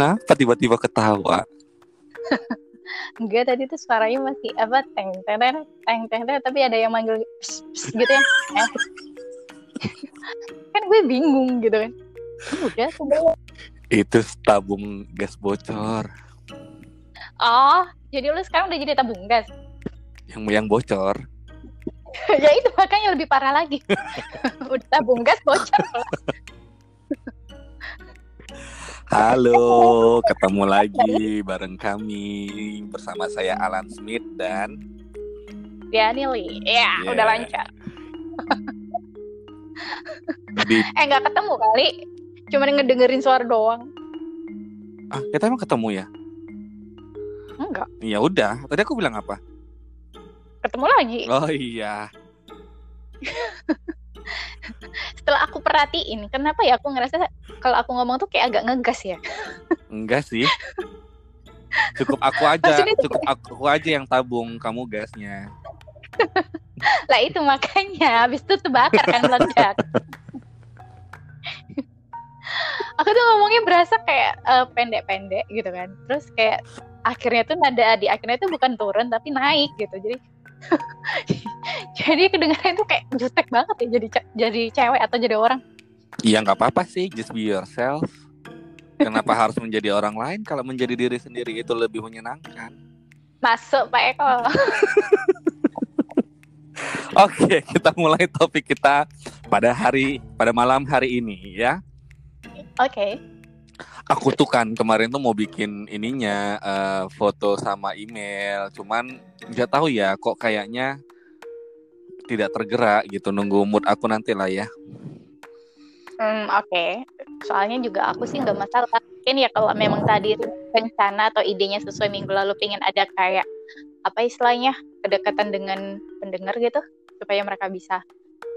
Kenapa tiba-tiba ketawa? Enggak tadi tuh suaranya masih apa teng teng teng teng teng teng tapi ada yang manggil pss, pss, gitu ya. Eh. kan gue bingung gitu kan. Udah. Itu tabung gas bocor. Oh, jadi lu sekarang udah jadi tabung gas. Yang yang bocor. ya itu makanya lebih parah lagi. udah tabung gas bocor. Halo, ketemu lagi bareng kami bersama saya Alan Smith dan Ya Nili. Ya, Yeah. udah lancar. di Eh nggak ketemu kali. Cuma ngedengerin suara doang. ah, kita emang ketemu ya? Enggak, Ya udah, tadi aku bilang apa? ketemu lagi. Oh iya. Setelah aku perhatiin, kenapa ya aku ngerasa kalau aku ngomong tuh kayak agak ngegas ya. Enggak sih. Cukup aku aja, Maksudnya cukup aku aja yang tabung kamu gasnya. Lah itu makanya habis itu terbakar kan meledak. aku tuh ngomongnya berasa kayak eh, pendek-pendek gitu kan. Terus kayak akhirnya tuh nada di akhirnya tuh bukan turun tapi naik gitu. Jadi jadi kedengarannya tuh kayak jutek banget ya jadi ce- jadi cewek atau jadi orang. Iya nggak apa-apa sih, just be yourself. Kenapa harus menjadi orang lain kalau menjadi diri sendiri itu lebih menyenangkan? Masuk Pak Eko. Oke, kita mulai topik kita pada hari pada malam hari ini ya. Oke. Aku tuh kan kemarin tuh mau bikin ininya eh, foto sama email, cuman nggak tahu ya kok kayaknya tidak tergerak gitu. Nunggu mood aku nanti lah ya. Hmm, oke. Soalnya juga aku sih nggak masalah. Mungkin ya kalau memang tadi rencana atau idenya sesuai minggu lalu pengen ada kayak apa istilahnya kedekatan dengan pendengar gitu supaya mereka bisa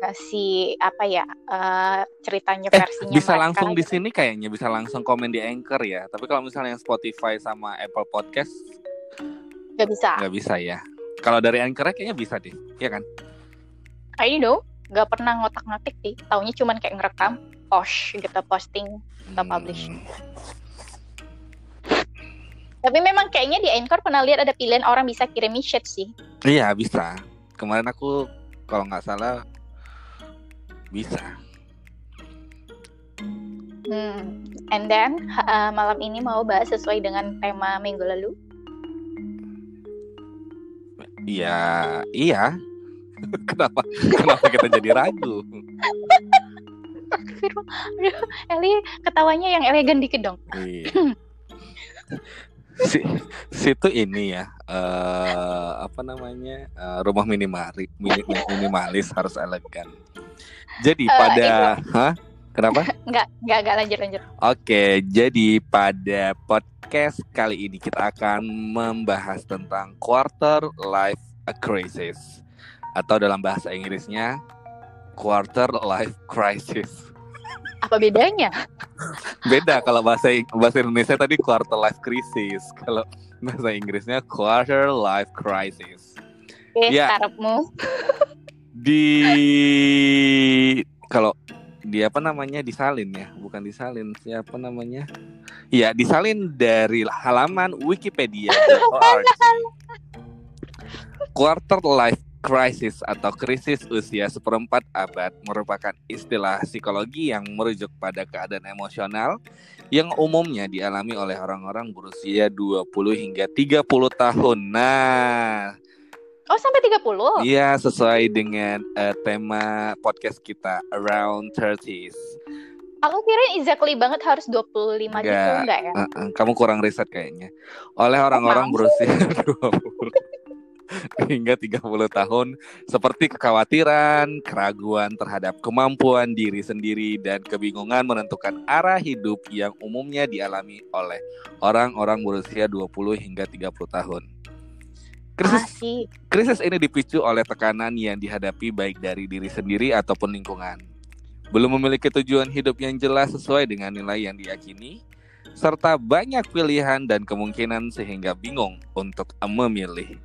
ngasih apa ya eh, ceritanya Eh, versinya Bisa mereka langsung di gitu. sini kayaknya bisa langsung komen di Anchor ya. Tapi kalau misalnya yang Spotify sama Apple Podcast nggak bisa. nggak bisa ya. Kalau dari Anchor kayaknya bisa deh, ya kan? I know nggak pernah ngotak-ngatik sih. Taunya cuman kayak ngerekam, post gitu posting. Atau publish. Hmm. Tapi memang kayaknya di Anchor pernah lihat ada pilihan orang bisa kirim chat sih. Iya bisa. Kemarin aku kalau nggak salah bisa. Hmm. And then uh, malam ini mau bahas sesuai dengan tema minggu lalu. Iya, iya. kenapa? Kenapa kita jadi ragu? Aduh, Eli ketawanya yang elegan dikit dong. Iya. si, situ ini ya eh apa namanya eh, rumah minimalis minimalis harus elegan. Jadi Eh, pada, hah? Kenapa? Enggak, enggak, enggak lanjut lanjut. Oke, jadi pada podcast kali ini kita akan membahas tentang quarter life crisis atau dalam bahasa Inggrisnya quarter life crisis. Apa bedanya? Beda kalau bahasa bahasa Indonesia tadi quarter life crisis, kalau bahasa Inggrisnya quarter life crisis. Oke, Ya. karepmu. Di kalau di apa namanya disalin ya, bukan disalin, siapa namanya? Iya, disalin dari halaman wikipedia.org. Quarter life crisis atau krisis usia seperempat abad merupakan istilah psikologi yang merujuk pada keadaan emosional yang umumnya dialami oleh orang-orang berusia 20 hingga 30 tahun. Nah, Oh, sampai 30. Iya, sesuai dengan eh, tema podcast kita Around 30s. Aku kira exactly banget harus 25 gitu Enggak. enggak ya? Eh, eh, kamu kurang riset kayaknya. Oleh orang-orang berusia 20 hingga 30 tahun seperti kekhawatiran, keraguan terhadap kemampuan diri sendiri dan kebingungan menentukan arah hidup yang umumnya dialami oleh orang-orang berusia 20 hingga 30 tahun. Krisis Asik. Krisis ini dipicu oleh tekanan yang dihadapi baik dari diri sendiri ataupun lingkungan. Belum memiliki tujuan hidup yang jelas sesuai dengan nilai yang diyakini, serta banyak pilihan dan kemungkinan sehingga bingung untuk memilih.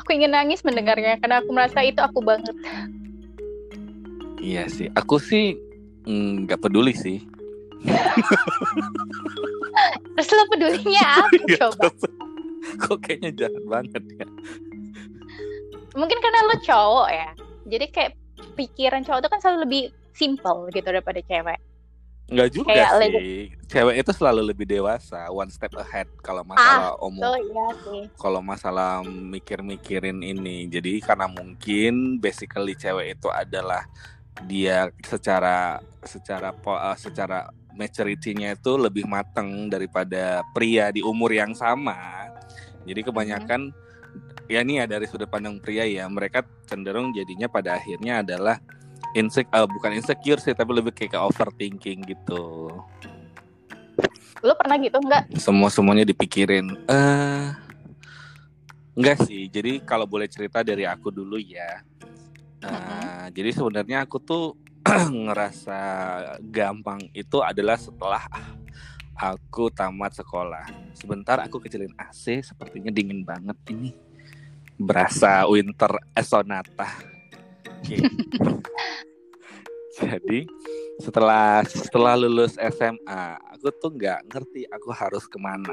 Aku ingin nangis mendengarnya karena aku merasa itu aku banget. Iya sih, aku sih mm, nggak peduli sih. Terus lo pedulinya apa Iya, coba? Kok kayaknya jahat banget ya. Mungkin karena lo cowok ya. Jadi kayak pikiran cowok itu kan selalu lebih simple gitu daripada cewek. Enggak juga Kayak sih. Cewek itu selalu lebih dewasa, one step ahead kalau masalah omong Oh iya sih. kalau masalah mikir-mikirin ini. Jadi karena mungkin basically cewek itu adalah dia secara secara eh, secara maturity-nya itu lebih matang daripada pria di umur yang sama. Jadi kebanyakan ya nih ya dari sudut pandang pria ya, mereka cenderung jadinya pada akhirnya adalah insecure bukan insecure sih tapi lebih kayak ke overthinking gitu. Lo pernah gitu? Nggak? semua semuanya dipikirin. Eh enggak sih. Jadi kalau boleh cerita dari aku dulu ya. Eh, jadi sebenarnya aku tuh ngerasa gampang itu adalah setelah aku tamat sekolah. Sebentar aku kecilin AC sepertinya dingin banget ini. Berasa winter sonata Oke. jadi setelah setelah lulus SMA aku tuh nggak ngerti aku harus ke mana.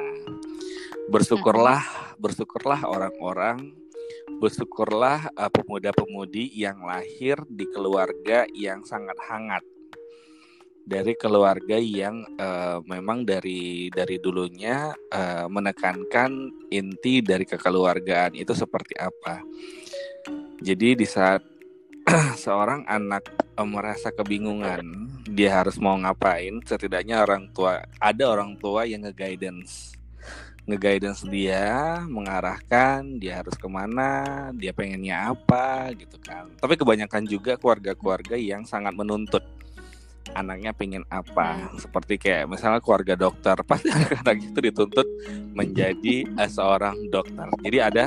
Bersyukurlah bersyukurlah orang-orang bersyukurlah uh, pemuda-pemudi yang lahir di keluarga yang sangat hangat. Dari keluarga yang uh, memang dari dari dulunya uh, menekankan inti dari kekeluargaan itu seperti apa. Jadi di saat seorang anak eh, merasa kebingungan. Dia harus mau ngapain? Setidaknya orang tua ada orang tua yang nge-guidance. Nge-guidance dia mengarahkan dia harus ke mana dia pengennya apa gitu kan. Tapi kebanyakan juga keluarga-keluarga yang sangat menuntut. Anaknya pengen apa? Seperti kayak misalnya keluarga dokter. Pasti anak-anak itu dituntut menjadi eh, seorang dokter. Jadi ada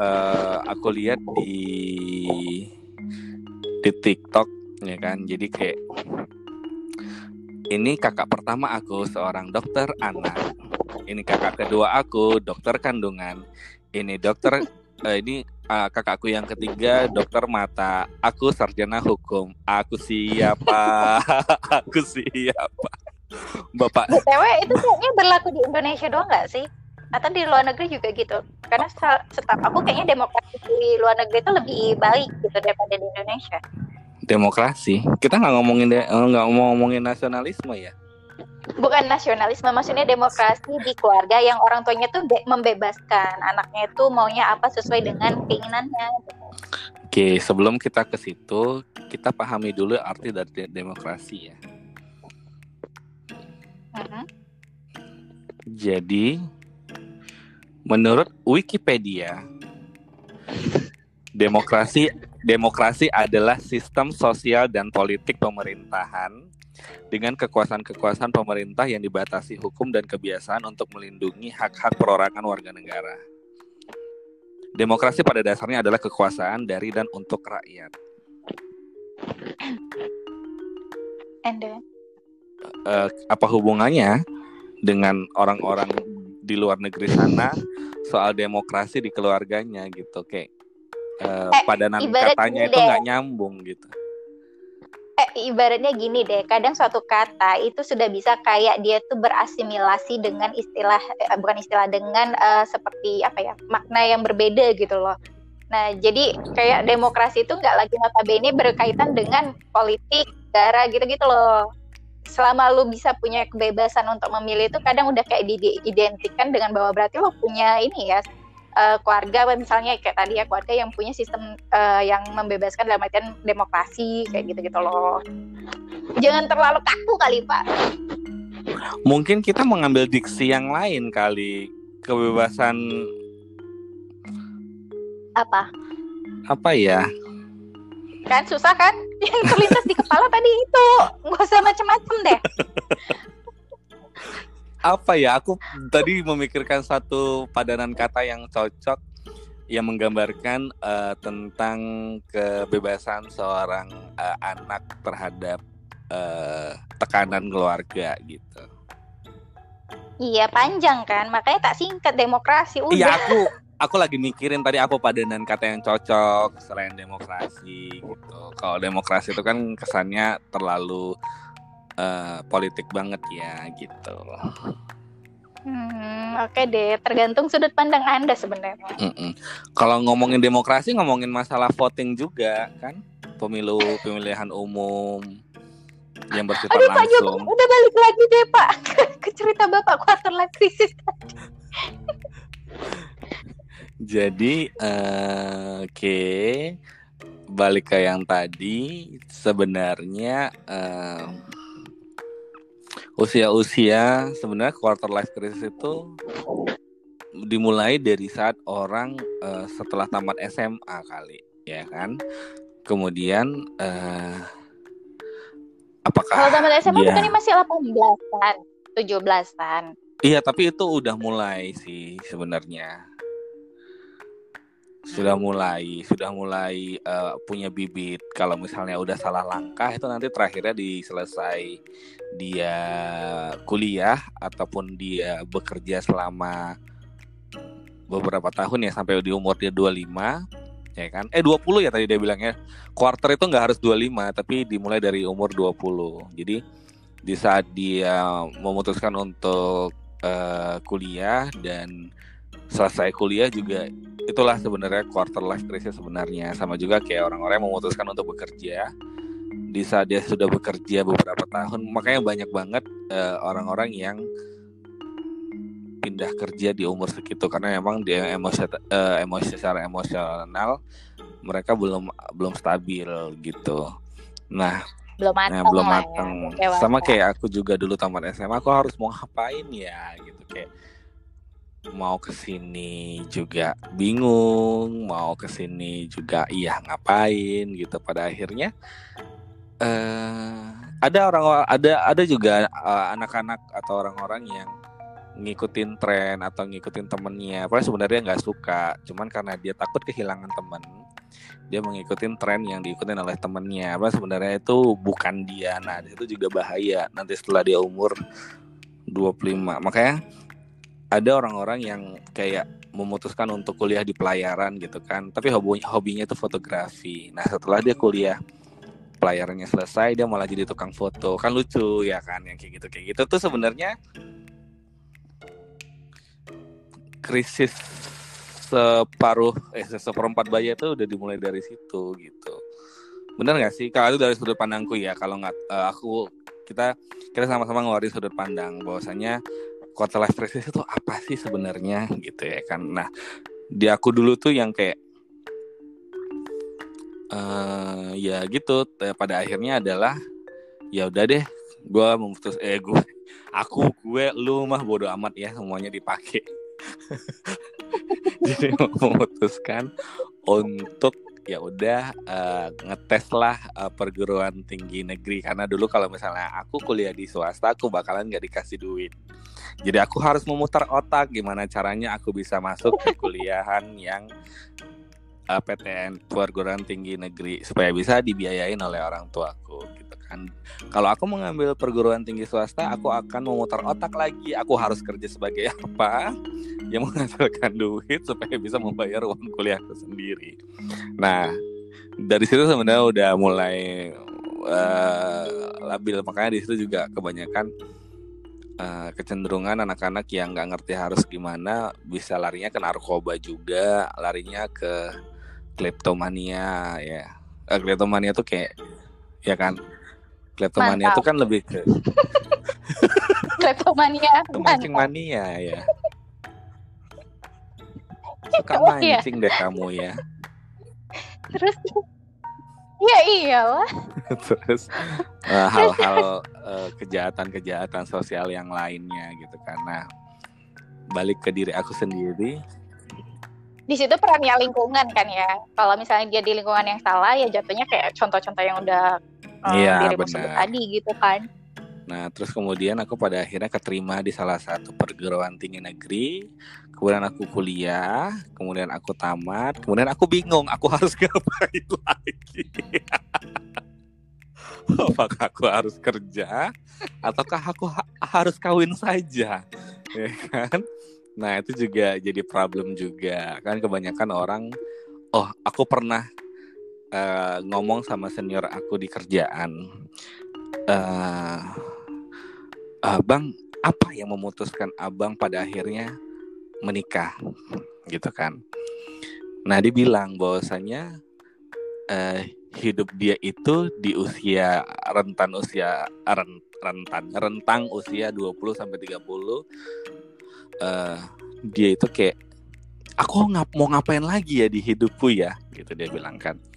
eh, aku lihat di di TikTok ya kan? Jadi kayak ini kakak pertama aku seorang dokter anak. Ini kakak kedua aku dokter kandungan. Ini dokter eh, ini eh, kakakku yang ketiga dokter mata. Aku sarjana hukum. Aku siapa? Aku siapa? Bapak BTW itu kayaknya berlaku di Indonesia doang nggak sih? Atau di luar negeri juga gitu? Karena se- setahu aku kayaknya demokrasi di luar negeri itu lebih baik gitu daripada di Indonesia. demokrasi kita nggak ngomongin eh, nggak mau ngomongin nasionalisme ya Bukan nasionalisme, maksudnya demokrasi di keluarga yang orang tuanya tuh be- membebaskan anaknya itu maunya apa sesuai dengan keinginannya. oke sebelum kita ke situ kita pahami dulu arti dari de- demokrasi ya Mhm. Jadi, menurut Wikipedia, demokrasi demokrasi adalah sistem sosial dan politik pemerintahan dengan kekuasaan-kekuasaan pemerintah yang dibatasi hukum dan kebiasaan untuk melindungi hak-hak perorangan warga negara. Demokrasi pada dasarnya adalah kekuasaan dari dan untuk rakyat. And then, Eh, apa hubungannya dengan orang-orang di luar negeri sana soal demokrasi di keluarganya gitu kayak eh, Eh, padanan katanya itu nggak nyambung gitu eh, ibaratnya gini deh, kadang suatu kata itu sudah bisa kayak dia tuh berasimilasi dengan istilah, eh, bukan istilah dengan eh, seperti apa ya makna yang berbeda gitu loh. Nah, jadi kayak demokrasi itu nggak lagi notabene berkaitan dengan politik, negara gitu-gitu loh. Selama lu bisa punya kebebasan untuk memilih itu kadang udah kayak diidentikan dengan bahwa berarti lo punya ini ya eh, keluarga misalnya kayak tadi ya keluarga yang punya sistem eh, yang membebaskan dalam artian demokrasi kayak gitu-gitu loh. Jangan terlalu kaku kali pak. mungkin kita mengambil diksi yang lain kali kebebasan Apa? apa ya Kan susah kan? Yang terlintas di kepala tadi itu nggak usah macem-macem deh. apa ya aku tadi memikirkan satu padanan kata yang cocok yang menggambarkan eh, tentang kebebasan seorang eh, anak terhadap eh, tekanan keluarga gitu. Iya panjang kan, makanya tak singkat demokrasi udah. Iya aku aku lagi mikirin tadi apa padanan kata yang cocok selain demokrasi gitu. Kalau demokrasi itu kan kesannya terlalu uh, politik banget ya gitu. Hmm, oke okay deh, tergantung sudut pandang Anda sebenarnya. Mm -mm. Kalau ngomongin demokrasi, ngomongin masalah voting juga kan, pemilu pemilihan umum yang bersifat Aduh, langsung. Pak udah balik lagi deh Pak ke cerita Bapak quarter life crisis. Jadi, uh, oke, okay. balik ke yang tadi, sebenarnya uh, usia-usia sebenarnya quarter life crisis itu dimulai dari saat orang uh, setelah tamat SMA kali, ya kan? Kemudian uh, apakah Kalau tamat SMA dia... bukan masih 18-an, 17-an. Iya, tapi itu udah mulai sih sebenarnya sudah mulai sudah mulai uh, punya bibit. Kalau misalnya udah salah langkah itu nanti terakhirnya diselesai dia kuliah ataupun dia bekerja selama beberapa tahun ya sampai di umur dia 25 ya kan? Eh 20 ya tadi dia bilangnya quarter itu nggak harus 25 tapi dimulai dari umur 20 jadi di saat dia memutuskan untuk uh, kuliah dan selesai kuliah juga itulah sebenarnya quarter life crisis sebenarnya. Sama juga kayak orang-orang yang memutuskan untuk bekerja. Di saat dia sudah bekerja beberapa tahun makanya banyak banget uh, orang-orang yang pindah kerja di umur segitu. Karena memang dia emosi uh, emosi secara emosional mereka belum belum stabil gitu. Nah belum matang nah, belum matang ya. sama kayak aku juga dulu tamat SMA aku harus mau ngapain ya gitu. Kayak mau ke sini juga bingung, mau ke sini juga iya ngapain gitu. Pada akhirnya uh, ada orang ada ada juga eh, anak-anak atau orang-orang yang ngikutin tren atau ngikutin temennya. Padahal sebenarnya nggak suka, cuman karena dia takut kehilangan temen, dia mengikuti tren yang diikutin oleh temennya. Apa sebenarnya itu bukan dia. Nah, itu juga bahaya nanti setelah dia umur 25. Makanya ada orang-orang yang kayak memutuskan untuk kuliah di pelayaran gitu kan. Tapi hobi hobinya itu fotografi. Nah setelah dia kuliah pelayarannya selesai dia malah jadi tukang foto. Kan lucu ya kan yang kayak gitu kayak gitu. Tuh sebenarnya krisis separuh eh seperempat bayi itu udah dimulai dari situ gitu. Benar nggak sih? Kalau itu dari sudut pandangku ya kalau nggak uh, aku kita kita sama-sama ngeluarin sudut pandang bahwasanya quarter life crisis itu apa sih sebenarnya gitu ya kan? Nah di aku dulu tuh yang kayak uh, ya gitu pada akhirnya adalah ya udah deh gue memutus eh gue aku gue lu mah bodo amat ya semuanya dipakai. Jadi memutuskan untuk ya udah uh, ngetes lah uh, perguruan tinggi negeri. Karena dulu kalau misalnya aku kuliah di swasta aku bakalan nggak dikasih duit. Jadi aku harus memutar otak gimana caranya aku bisa masuk ke kuliahan yang uh, PTN perguruan tinggi negeri supaya bisa dibiayain oleh orang tuaku kan kalau aku mengambil perguruan tinggi swasta aku akan memutar otak lagi aku harus kerja sebagai apa yang menghasilkan duit supaya bisa membayar uang kuliahku sendiri. Nah, dari situ sebenarnya udah mulai uh, labil makanya di situ juga kebanyakan uh, kecenderungan anak-anak yang nggak ngerti harus gimana bisa larinya ke narkoba juga, larinya ke kleptomania ya. Uh, kleptomania tuh kayak ya kan. Kleptomania itu kan lebih ke kleptomania. Mancing mania ya. Suka iya. mancing deh kamu ya. Terus Ya iyalah. Terus uh, hal-hal uh, kejahatan-kejahatan sosial yang lainnya gitu karena balik ke diri aku sendiri. Di situ perannya lingkungan kan ya. Kalau misalnya dia di lingkungan yang salah ya jatuhnya kayak contoh-contoh yang udah um, iya, dirimu sebut tadi gitu kan. Nah, terus kemudian aku pada akhirnya keterima di salah satu perguruan tinggi negeri. Kemudian aku kuliah, kemudian aku tamat, kemudian aku bingung aku harus ngapain lagi. Apakah aku harus kerja ataukah aku ha harus kawin saja? Ya kan? Nah, itu juga jadi problem juga. Kan kebanyakan orang oh, aku pernah uh, ngomong sama senior aku di kerjaan uh, abang apa yang memutuskan abang pada akhirnya menikah? Gitu kan. Nah dia bilang bahwasanya uh, hidup dia itu di usia rentan usia rentan rentang usia 20 sampai 30 uh, dia itu kayak aku ngap mau ngapain lagi ya di hidupku ya? Gitu dia bilang kan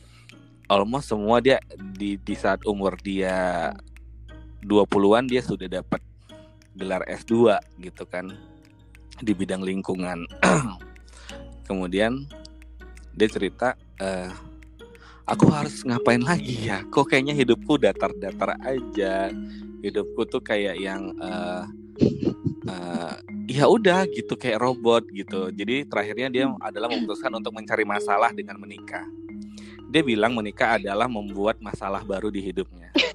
almost semua dia di di saat umur dia 20-an dia sudah dapat gelar S2 gitu kan di bidang lingkungan. Kemudian dia cerita uh, aku harus ngapain lagi ya? Kok kayaknya hidupku datar-datar aja. Hidupku tuh kayak yang uh, uh, ya udah gitu kayak robot gitu. Jadi terakhirnya dia adalah memutuskan untuk mencari masalah dengan menikah dia bilang menikah adalah membuat masalah baru di hidupnya.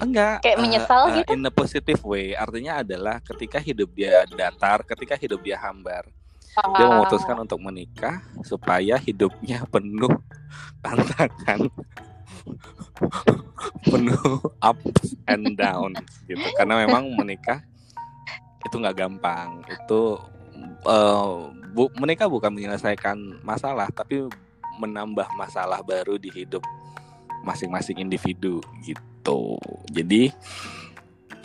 Enggak. Kayak menyesal uh, gitu. In a positive way, artinya adalah ketika hidup dia datar, ketika hidup dia hambar. Uh. Dia ah. memutuskan untuk menikah supaya hidupnya penuh tantangan. penuh ups and downs gitu. Karena memang menikah itu nggak gampang. Itu uh, bu, menikah bukan menyelesaikan masalah tapi menambah masalah baru di hidup masing-masing individu gitu. Jadi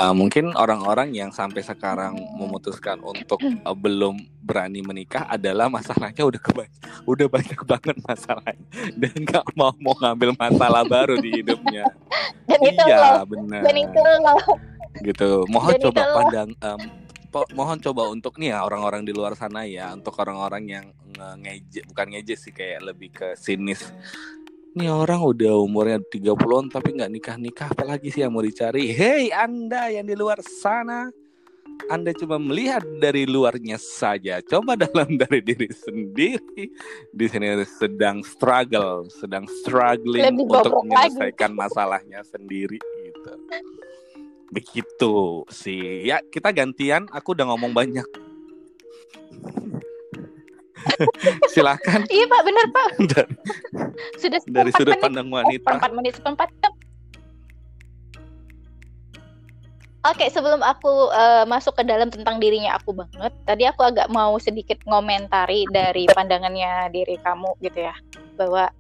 uh, mungkin orang-orang yang sampai sekarang memutuskan untuk uh, belum berani menikah adalah masalahnya udah kebanyak, udah banyak banget masalahnya. Dan nggak mau mau ngambil masalah baru di hidupnya. Dan iya benar dan itu loh. Gitu. Mohon dan coba pandang um, po mohon coba untuk nih ya orang-orang di luar sana ya untuk orang-orang yang ngeje bukan ngeje sih kayak lebih ke sinis. Nih orang udah umurnya 30-an tapi nggak nikah-nikah apalagi sih yang mau dicari? Hei anda yang di luar sana. Anda cuma melihat dari luarnya saja. Coba dalam dari diri sendiri. Di sini sedang struggle sedang struggling Lebih untuk menyelesaikan lagi. masalahnya sendiri gitu Begitu sih. Ya, kita gantian. Aku udah ngomong banyak. Silakan. Iya Pak, benar Pak. dari, Sudah dari sudut menit. pandang wanita. Oh, 4 menit seperempat jam. Oke, sebelum aku uh, masuk ke dalam tentang dirinya aku banget, tadi aku agak mau sedikit ngomentari dari pandangannya diri kamu gitu ya, bahwa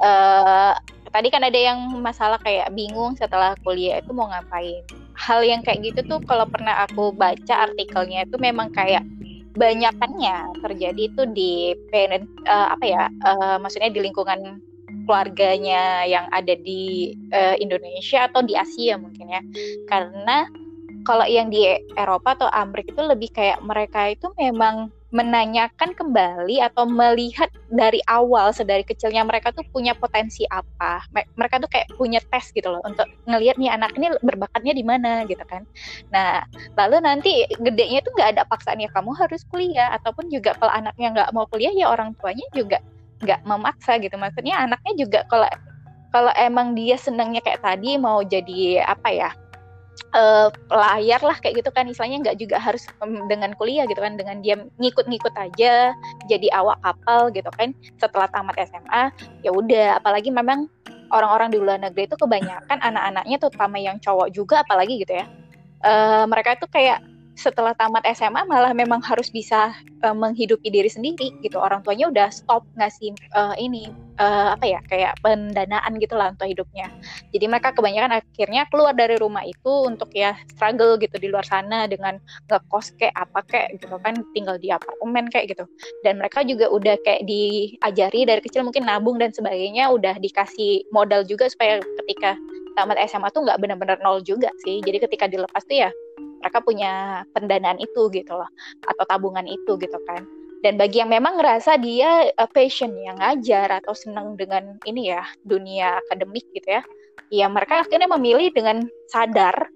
uh, tadi kan ada yang masalah kayak bingung setelah kuliah itu mau ngapain. Hal yang kayak gitu tuh kalau pernah aku baca artikelnya itu memang kayak banyakannya terjadi itu di parent uh, apa ya uh, maksudnya di lingkungan keluarganya yang ada di uh, Indonesia atau di Asia mungkin ya. Karena kalau yang di Eropa atau Amerika itu lebih kayak mereka itu memang menanyakan kembali atau melihat dari awal sedari kecilnya mereka tuh punya potensi apa. Mereka tuh kayak punya tes gitu loh untuk ngelihat nih anak ini berbakatnya di mana gitu kan. Nah lalu nanti gedenya tuh nggak ada paksaan ya kamu harus kuliah ataupun juga kalau anaknya nggak mau kuliah ya orang tuanya juga nggak memaksa gitu. Maksudnya anaknya juga kalau kalau emang dia senangnya kayak tadi mau jadi apa ya uh, layar lah kayak gitu kan. Istilahnya nggak juga harus dengan kuliah gitu kan dengan dia ngikut-ngikut aja jadi awak kapal gitu kan setelah tamat SMA ya udah. Apalagi memang orang-orang di luar negeri itu kebanyakan anak-anaknya terutama yang cowok juga apalagi gitu ya uh, mereka itu kayak setelah tamat SMA malah memang harus bisa uh, menghidupi diri sendiri gitu. Orang tuanya udah stop ngasih uh, ini uh, apa ya kayak pendanaan gitu lah untuk hidupnya. Jadi mereka kebanyakan akhirnya keluar dari rumah itu untuk ya struggle gitu di luar sana dengan ngekos kayak apa kayak gitu kan tinggal di apartemen kayak gitu. Dan mereka juga udah kayak diajari dari kecil mungkin nabung dan sebagainya udah dikasih modal juga supaya ketika tamat SMA tuh nggak benar-benar nol juga sih. Jadi ketika dilepas tuh ya mereka punya pendanaan itu gitu loh atau tabungan itu gitu kan. Dan bagi yang memang ngerasa dia uh, passion yang ngajar atau senang dengan ini ya dunia akademik gitu ya ya mereka akhirnya memilih dengan sadar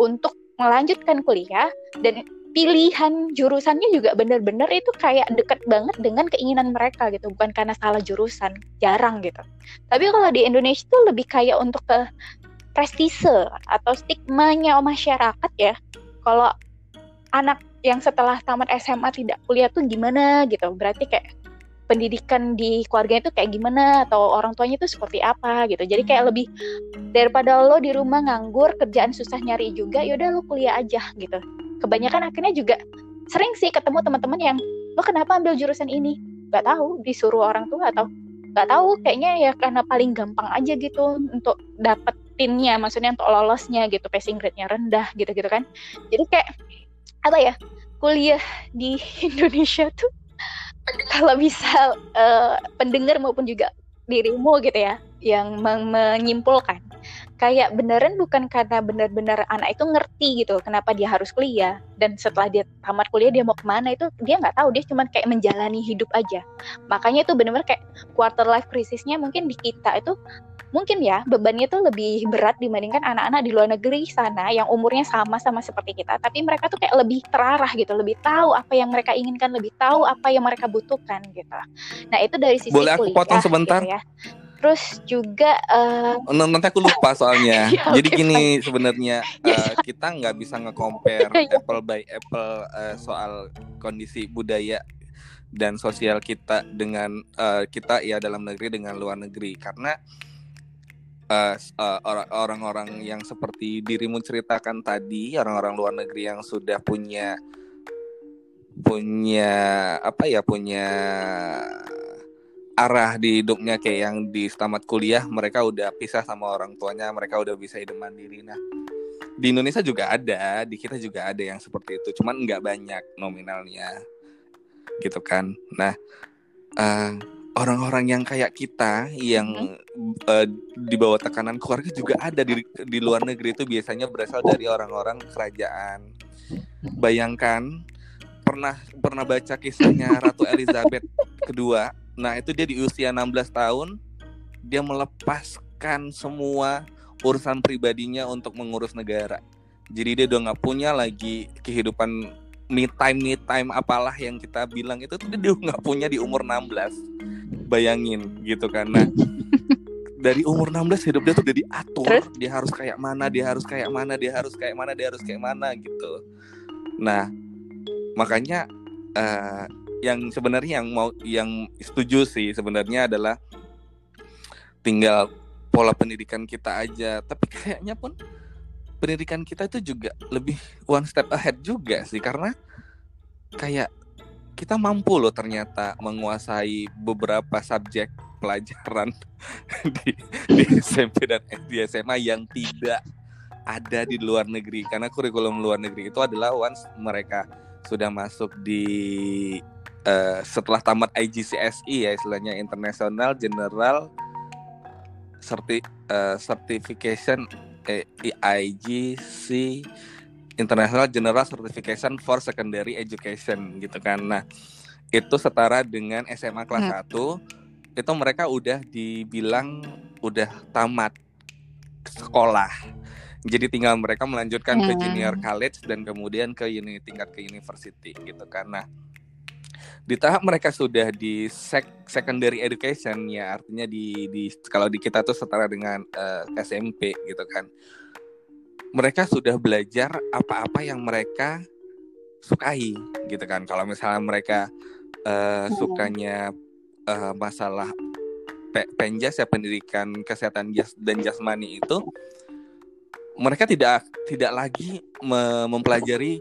untuk melanjutkan kuliah. Dan pilihan jurusannya juga benar-benar itu kayak deket banget dengan keinginan mereka gitu bukan karena salah jurusan jarang gitu. Tapi kalau di Indonesia itu lebih kayak untuk ke prestise atau stigmanya masyarakat ya kalau anak yang setelah tamat SMA tidak kuliah tuh gimana gitu berarti kayak pendidikan di keluarga itu kayak gimana atau orang tuanya itu seperti apa gitu. Jadi kayak lebih daripada lo di rumah nganggur, kerjaan susah nyari juga, yaudah lo kuliah aja gitu. Kebanyakan akhirnya juga sering sih ketemu teman-teman yang lo kenapa ambil jurusan ini? Gak tahu, disuruh orang tua atau gak tahu kayaknya ya karena paling gampang aja gitu untuk dapetinnya maksudnya untuk lolosnya gitu passing grade-nya rendah gitu-gitu kan. Jadi kayak apa ya kuliah di Indonesia tuh kalau bisa uh, pendengar maupun juga dirimu gitu ya yang menyimpulkan kayak beneran bukan karena benar-benar anak itu ngerti gitu kenapa dia harus kuliah. Dan setelah dia tamat kuliah dia mau ke mana itu dia nggak tahu. Dia cuma kayak menjalani hidup aja. Makanya itu benar-benar kayak quarter life krisisnya mungkin di kita itu mungkin ya bebannya tuh lebih berat dibandingkan anak-anak di luar negeri sana yang umurnya sama sama seperti kita. Tapi mereka tuh kayak lebih terarah gitu lebih tahu apa yang mereka inginkan lebih tahu apa yang mereka butuhkan gitu. Nah itu dari sisi boleh aku kuliah, potong sebentar? gitu ya. Terus juga uh, nanti aku lupa soalnya. Ya, jadi okay, gini sebenarnya uh, kita nggak bisa nge-compare iya. apple by apple uh, soal kondisi budaya dan sosial kita dengan uh, kita ya dalam negeri dengan luar negeri. Karena uh, uh, orang-orang yang seperti dirimu ceritakan tadi, orang-orang luar negeri yang sudah punya punya apa ya punya arah di hidupnya kayak yang di tamat kuliah mereka udah pisah sama orang tuanya mereka udah bisa hidup mandiri nah di Indonesia juga ada di kita juga ada yang seperti itu cuman nggak banyak nominalnya gitu kan nah uh, orang-orang yang kayak kita yang uh, di bawah tekanan keluarga juga ada di di luar negeri itu biasanya berasal dari orang-orang kerajaan. Bayangkan pernah pernah baca kisahnya Ratu Elizabeth kedua. Nah, itu dia di usia 16 tahun dia melepaskan semua urusan pribadinya untuk mengurus negara. Jadi dia udah nggak punya lagi kehidupan me time me time apalah yang kita bilang itu tuh dia nggak punya di umur 16 bayangin gitu karena dari umur 16 hidup dia tuh udah diatur Terus? dia harus kayak mana dia harus kayak mana dia harus kayak mana dia harus kayak mana gitu nah makanya uh, yang sebenarnya yang mau yang setuju sih sebenarnya adalah tinggal pola pendidikan kita aja. Tapi kayaknya pun pendidikan kita itu juga lebih one step ahead juga sih karena kayak kita mampu loh ternyata menguasai beberapa subjek pelajaran di, di SMP dan di SMA yang tidak ada di luar negeri. Karena kurikulum luar negeri itu adalah once mereka sudah masuk di uh, setelah tamat IGCSE ya istilahnya International General Certi, uh, Certification eh, IGC International General Certification for Secondary Education gitu kan. Nah, itu setara dengan SMA kelas hmm. 1 itu mereka udah dibilang udah tamat sekolah. Jadi tinggal mereka melanjutkan hmm. ke junior college dan kemudian ke uni tingkat ke university gitu kan. Nah, di tahap mereka sudah di sec secondary education ya artinya di di kalau di kita tuh setara dengan uh, eh, SMP gitu kan. Mereka sudah belajar apa-apa yang mereka sukai gitu kan. Kalau misalnya mereka uh, sukanya uh, masalah pe penjas ya pendidikan kesehatan jas dan jasmani itu mereka tidak tidak lagi me mempelajari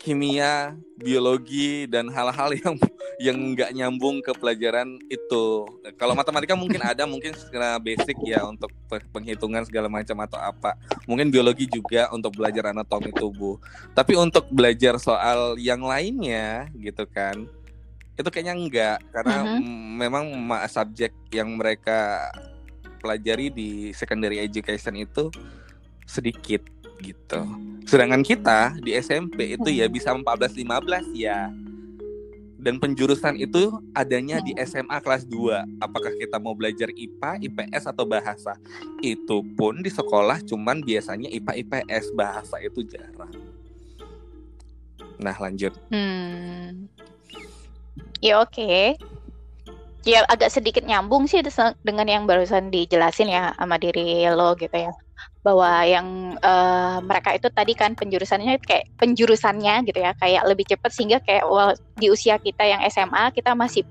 kimia, biologi dan hal-hal yang yang nggak nyambung ke pelajaran itu. Kalau matematika mungkin ada, mungkin secara basic ya untuk penghitungan segala macam atau apa. Mungkin biologi juga untuk belajar anatomi tubuh. Tapi untuk belajar soal yang lainnya gitu kan, itu kayaknya enggak karena uh -huh. memang subjek yang mereka pelajari di secondary education itu sedikit gitu. Sedangkan kita di SMP itu ya bisa 14 15 ya. Dan penjurusan itu adanya di SMA kelas 2. Apakah kita mau belajar IPA, IPS atau bahasa? Itu pun di sekolah cuman biasanya IPA IPS, bahasa itu jarang. Nah, lanjut. Hmm. Ya oke. Okay. Ya agak sedikit nyambung sih dengan yang barusan dijelasin ya sama diri lo gitu ya bahwa yang uh, mereka itu tadi kan penjurusannya kayak penjurusannya gitu ya kayak lebih cepat sehingga kayak well, di usia kita yang SMA kita masih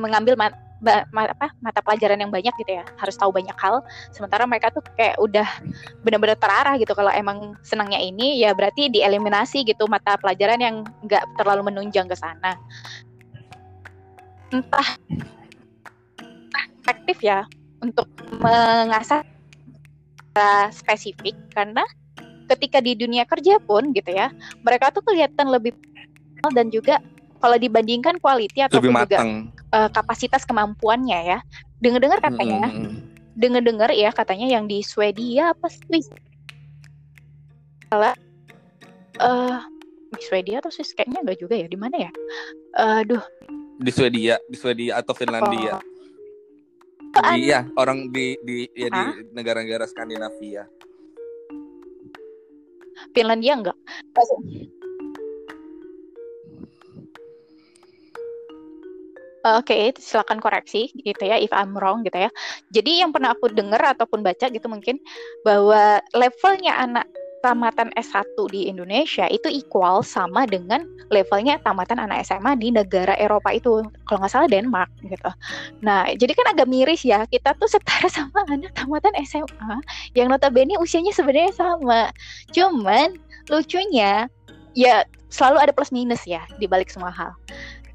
mengambil mat, ma, ma, apa mata pelajaran yang banyak gitu ya harus tahu banyak hal. Sementara mereka tuh kayak udah benar-benar terarah gitu kalau emang senangnya ini ya berarti dieliminasi gitu mata pelajaran yang nggak terlalu menunjang ke sana. Entah efektif ya untuk mengasah spesifik karena ketika di dunia kerja pun gitu ya mereka tuh kelihatan lebih dan juga kalau dibandingkan quality atau juga uh, kapasitas kemampuannya ya. Dengar-dengar katanya mm -hmm. dengar-dengar ya katanya yang di Swedia apa Swiss uh, di Swedia atau Swiss kayaknya enggak juga ya di mana ya? Aduh. Di Swedia di Swedia atau Finlandia. oh. Iya, orang di di ya di negara-negara Skandinavia. Finlandia enggak? Oke, okay, silakan koreksi gitu ya if I'm wrong gitu ya. Jadi yang pernah aku dengar ataupun baca gitu mungkin bahwa levelnya anak tamatan S1 di Indonesia itu equal sama dengan levelnya tamatan anak SMA di negara Eropa itu. Kalau nggak salah Denmark gitu. Nah, jadi kan agak miris ya. Kita tuh setara sama anak tamatan SMA yang notabene usianya sebenarnya sama. Cuman lucunya ya selalu ada plus minus ya di balik semua hal.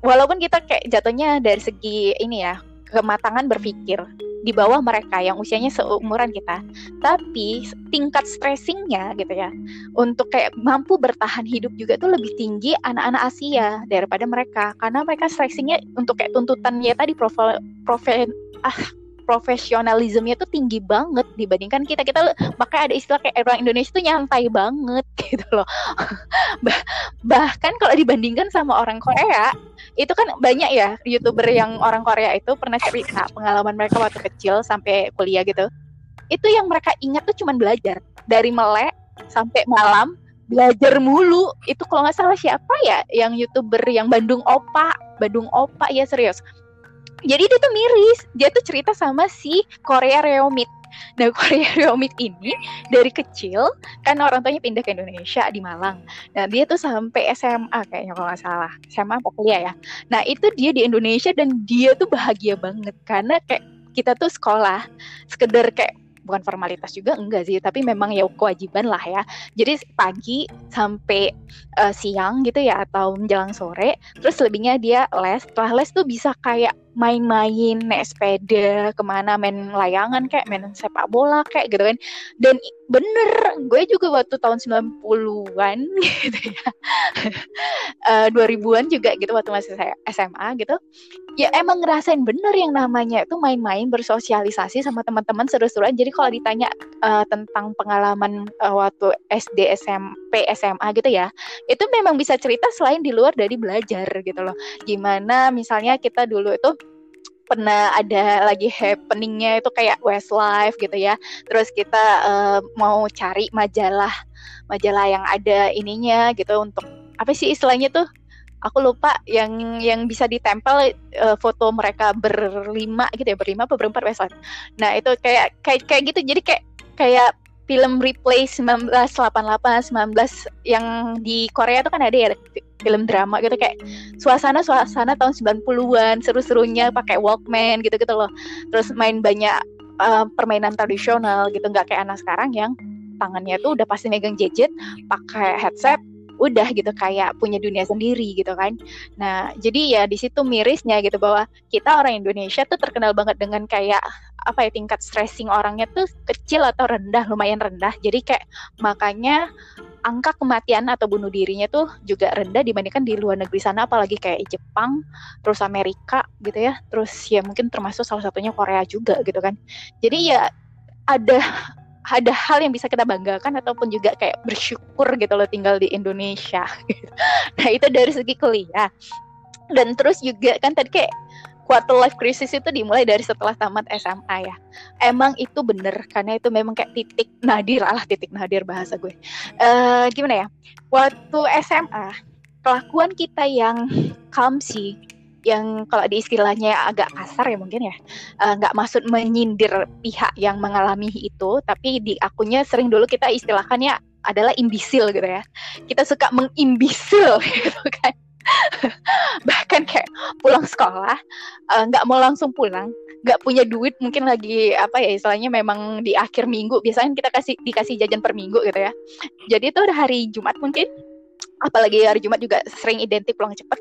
Walaupun kita kayak jatuhnya dari segi ini ya, kematangan berpikir di bawah mereka yang usianya seumuran kita. Tapi tingkat stressingnya gitu ya, untuk kayak mampu bertahan hidup juga tuh lebih tinggi anak-anak Asia daripada mereka. Karena mereka stressingnya untuk kayak tuntutannya tadi profil profil ah profesionalismenya tuh tinggi banget dibandingkan kita. Kita makanya ada istilah kayak orang Indonesia tuh nyantai banget gitu loh. Bah, bahkan kalau dibandingkan sama orang Korea itu kan banyak ya youtuber yang orang Korea itu pernah cerita pengalaman mereka waktu kecil sampai kuliah gitu. Itu yang mereka ingat tuh cuma belajar. Dari melek sampai malam belajar mulu. Itu kalau nggak salah siapa ya yang youtuber yang Bandung Opa Bandung Opa ya serius jadi dia tuh miris. Dia tuh cerita sama si Korea Reomit Nah Korea Reomit ini dari kecil kan orang tuanya pindah ke Indonesia di Malang. Nah dia tuh sampai SMA kayaknya kalau nggak salah. SMA apa kuliah ya. Nah itu dia di Indonesia dan dia tuh bahagia banget. Karena kayak kita tuh sekolah sekedar kayak bukan formalitas juga enggak sih. Tapi memang ya kewajiban lah ya. Jadi pagi sampai uh, siang gitu ya atau menjelang sore terus lebihnya dia les. Setelah les tuh bisa kayak main-main naik sepeda ke mana main layangan kayak main sepak bola kayak gitu kan. Dan bener gue juga waktu tahun 90-an gitu ya. Uh, 2000-an juga gitu waktu masih saya SMA gitu. Ya emang ngerasain bener yang namanya itu main-main bersosialisasi sama teman-teman seru-seruan. Jadi kalau ditanya uh, tentang pengalaman uh, waktu SD SMP SMA gitu ya itu memang bisa cerita selain di luar dari belajar gitu loh. Gimana misalnya kita dulu itu pernah ada lagi happeningnya itu kayak Westlife gitu ya. Terus kita uh, mau cari majalah majalah yang ada ininya gitu untuk apa sih istilahnya tuh? Aku lupa yang yang bisa ditempel uh, foto mereka berlima gitu ya berlima atau berempat Westlife. Nah itu kayak kayak kayak gitu jadi kayak kayak film replay 1988 19 yang di Korea itu kan ada ya film drama gitu kayak suasana-suasana tahun 90-an seru-serunya pakai Walkman gitu-gitu loh. Terus main banyak uh, permainan tradisional gitu nggak kayak anak sekarang yang tangannya tuh udah pasti megang gadget, pakai headset, udah gitu kayak punya dunia sendiri gitu kan. Nah, jadi ya di situ mirisnya gitu bahwa kita orang Indonesia tuh terkenal banget dengan kayak apa ya tingkat stressing orangnya tuh kecil atau rendah, lumayan rendah. Jadi kayak makanya angka kematian atau bunuh dirinya tuh juga rendah dibandingkan di luar negeri sana apalagi kayak Jepang, terus Amerika gitu ya. Terus ya mungkin termasuk salah satunya Korea juga gitu kan. Jadi ya ada ada hal yang bisa kita banggakan ataupun juga kayak bersyukur gitu loh tinggal di Indonesia. nah itu dari segi kuliah. Dan terus juga kan tadi kayak quarter life crisis itu dimulai dari setelah tamat SMA ya. Emang itu bener karena itu memang kayak titik nadir lah titik nadir bahasa gue. Uh, gimana ya? Waktu SMA kelakuan kita yang sih yang kalau di istilahnya agak kasar ya mungkin ya eh, nggak uh, maksud menyindir pihak yang mengalami itu tapi di akunnya sering dulu kita istilahkannya adalah imbisil gitu ya. Kita suka mengimbisil gitu kan. Bahkan kayak pulang sekolah eh, nggak uh, mau langsung pulang nggak punya duit mungkin lagi apa ya istilahnya memang di akhir minggu biasanya kita kasih dikasih jajan per minggu gitu ya. Jadi itu hari Jumat mungkin apalagi hari Jumat juga sering identik pulang cepet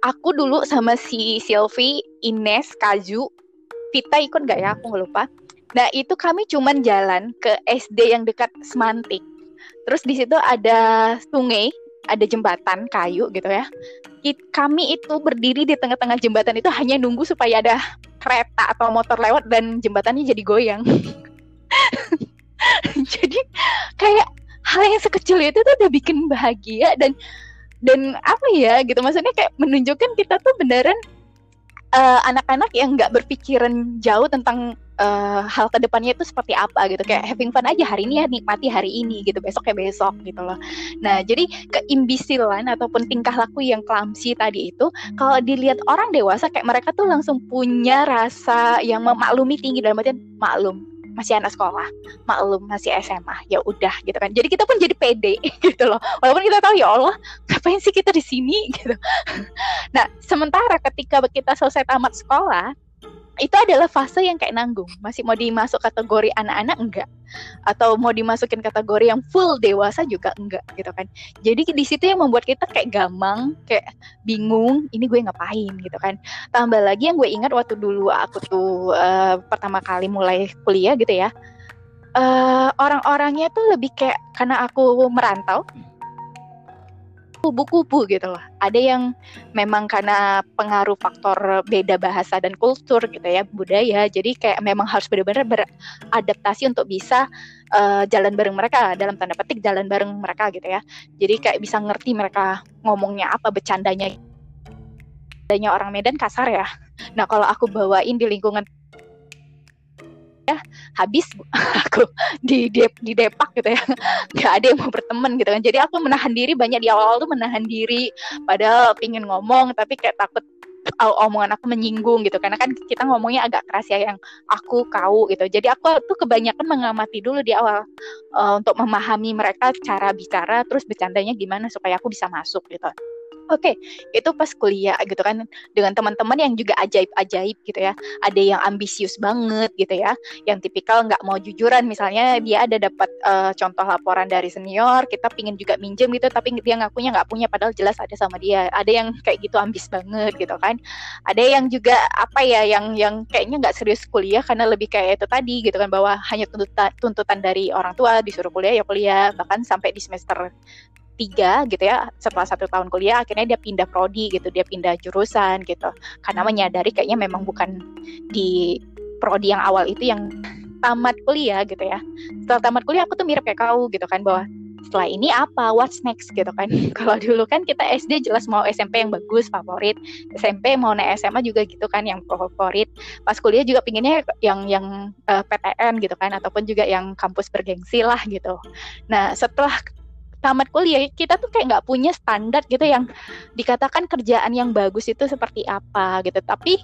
aku dulu sama si Sylvie, Ines, Kaju, Vita ikut nggak ya? Aku lupa. Nah itu kami cuman jalan ke SD yang dekat Semantik. Terus di situ ada sungai, ada jembatan kayu gitu ya. Kami itu berdiri di tengah-tengah jembatan itu hanya nunggu supaya ada kereta atau motor lewat dan jembatannya jadi goyang. jadi kayak hal yang sekecil itu tuh udah bikin bahagia dan dan apa ya gitu. Maksudnya kayak menunjukkan kita tuh beneran uh, anak-anak yang nggak berpikiran jauh tentang uh, hal ke depannya itu seperti apa gitu. Kayak having fun aja hari ini ya nikmati hari ini gitu. Besok ya besok gitu loh. Nah jadi keimbisilan ataupun tingkah laku yang clumsy tadi itu kalau dilihat orang dewasa kayak mereka tuh langsung punya rasa yang memaklumi tinggi dalam artian maklum masih anak sekolah, maklum masih SMA, ya udah gitu kan. Jadi kita pun jadi pede gitu loh. Walaupun kita tahu ya Allah, ngapain sih kita di sini gitu. Nah, sementara ketika kita selesai tamat sekolah, itu adalah fase yang kayak nanggung masih mau dimasuk kategori anak-anak enggak atau mau dimasukin kategori yang full dewasa juga enggak gitu kan. Jadi di situ yang membuat kita kayak gamang kayak bingung ini gue ngapain gitu kan. Tambah lagi yang gue ingat waktu dulu aku tuh uh, pertama kali mulai kuliah gitu ya uh, orang-orangnya tuh lebih kayak karena aku merantau kubu-kubu gitu loh. Ada yang memang karena pengaruh faktor beda bahasa dan kultur gitu ya, budaya. Jadi kayak memang harus benar-benar beradaptasi untuk bisa uh, jalan bareng mereka dalam tanda petik jalan bareng mereka gitu ya. Jadi kayak bisa ngerti mereka ngomongnya apa, bercandanya. Adanya orang Medan kasar ya. Nah, kalau aku bawain di lingkungan habis aku di dep di depak gitu ya. Nggak ada yang mau berteman gitu kan. Jadi aku menahan diri banyak di awal-awal tuh menahan diri. Padahal pingin ngomong tapi kayak takut omongan aku menyinggung gitu. Karena kan kita ngomongnya agak keras ya yang aku kau gitu. Jadi aku tuh kebanyakan mengamati dulu di awal uh, untuk memahami mereka cara bicara terus bercandanya gimana supaya aku bisa masuk gitu Oke, okay, itu pas kuliah gitu kan dengan teman-teman yang juga ajaib-ajaib gitu ya. Ada yang ambisius banget gitu ya, yang tipikal nggak mau jujuran. Misalnya dia ada dapat uh, contoh laporan dari senior, kita pingin juga minjem gitu, tapi dia ngakunya nggak punya, padahal jelas ada sama dia. Ada yang kayak gitu ambis banget gitu kan. Ada yang juga apa ya, yang yang kayaknya nggak serius kuliah karena lebih kayak itu tadi gitu kan, bahwa hanya tuntutan tuntutan dari orang tua disuruh kuliah ya kuliah, bahkan sampai di semester tiga gitu ya setelah satu tahun kuliah akhirnya dia pindah prodi gitu dia pindah jurusan gitu. Karena menyadari kayaknya memang bukan di prodi yang awal itu yang tamat kuliah gitu ya. Setelah tamat kuliah aku tuh mirip kayak kau gitu kan bahwa setelah ini apa what's next gitu kan. Kalau dulu kan kita SD jelas mau SMP yang bagus favorit. SMP mau naik SMA juga gitu kan yang favorit. Pas kuliah juga pinginnya yang yang uh, eh, PTN gitu kan ataupun juga yang kampus bergengsi lah gitu. Nah setelah tamat kuliah kita tuh kayak nggak punya standar gitu yang dikatakan kerjaan yang bagus itu seperti apa gitu. Tapi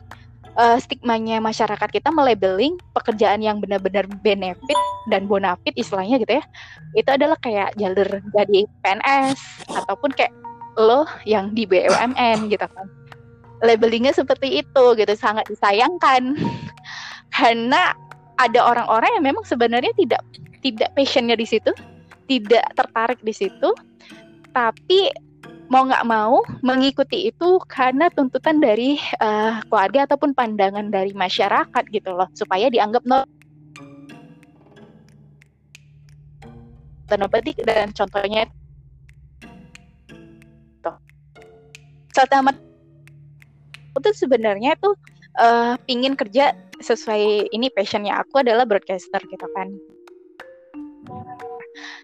uh, stigmanya masyarakat kita melabeling pekerjaan yang benar-benar benefit dan bonafit istilahnya gitu ya itu adalah kayak jalur jadi PNS ataupun kayak lo yang di BUMN gitu kan. Labelingnya seperti itu gitu sangat disayangkan. Karena ada orang-orang yang memang sebenarnya tidak tidak passionnya di situ tidak tertarik di situ tapi mau nggak mau mengikuti itu karena tuntutan dari uh, keluarga ataupun pandangan dari masyarakat gitu loh supaya dianggap no petik dan contohnya itu. Setelah itu sebenarnya tuh uh, pingin kerja sesuai ini passionnya aku adalah broadcaster gitu kan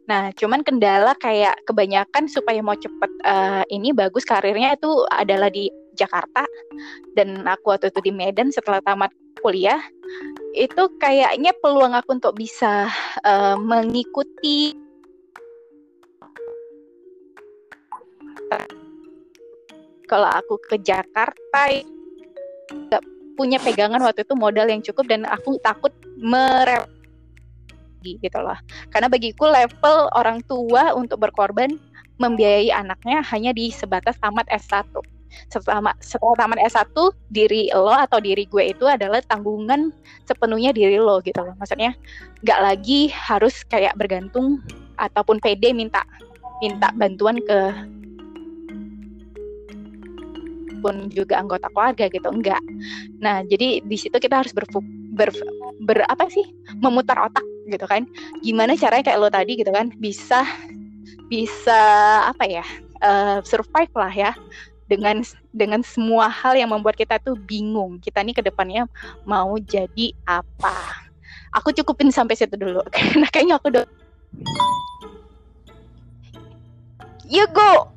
Nah, cuman kendala kayak kebanyakan supaya mau cepet uh, ini bagus karirnya itu adalah di Jakarta. Dan aku waktu itu di Medan setelah tamat kuliah itu kayaknya peluang aku untuk bisa uh, mengikuti kalau aku ke Jakarta nggak punya pegangan waktu itu modal yang cukup dan aku takut mere gitu loh. Karena bagiku level orang tua untuk berkorban membiayai anaknya hanya di sebatas tamat S1 setelah setelah tamat S1 diri lo atau diri gue itu adalah tanggungan sepenuhnya diri lo gitu loh. Maksudnya nggak lagi harus kayak bergantung ataupun PD minta minta bantuan ke pun juga anggota keluarga gitu. Enggak nah jadi di situ kita harus berfu ber, ber apa sih? Memutar otak gitu kan? Gimana caranya kayak lo tadi gitu kan? Bisa bisa apa ya uh, survive lah ya dengan dengan semua hal yang membuat kita tuh bingung. Kita nih ke depannya mau jadi apa? Aku cukupin sampai situ dulu karena kayaknya aku udah you go!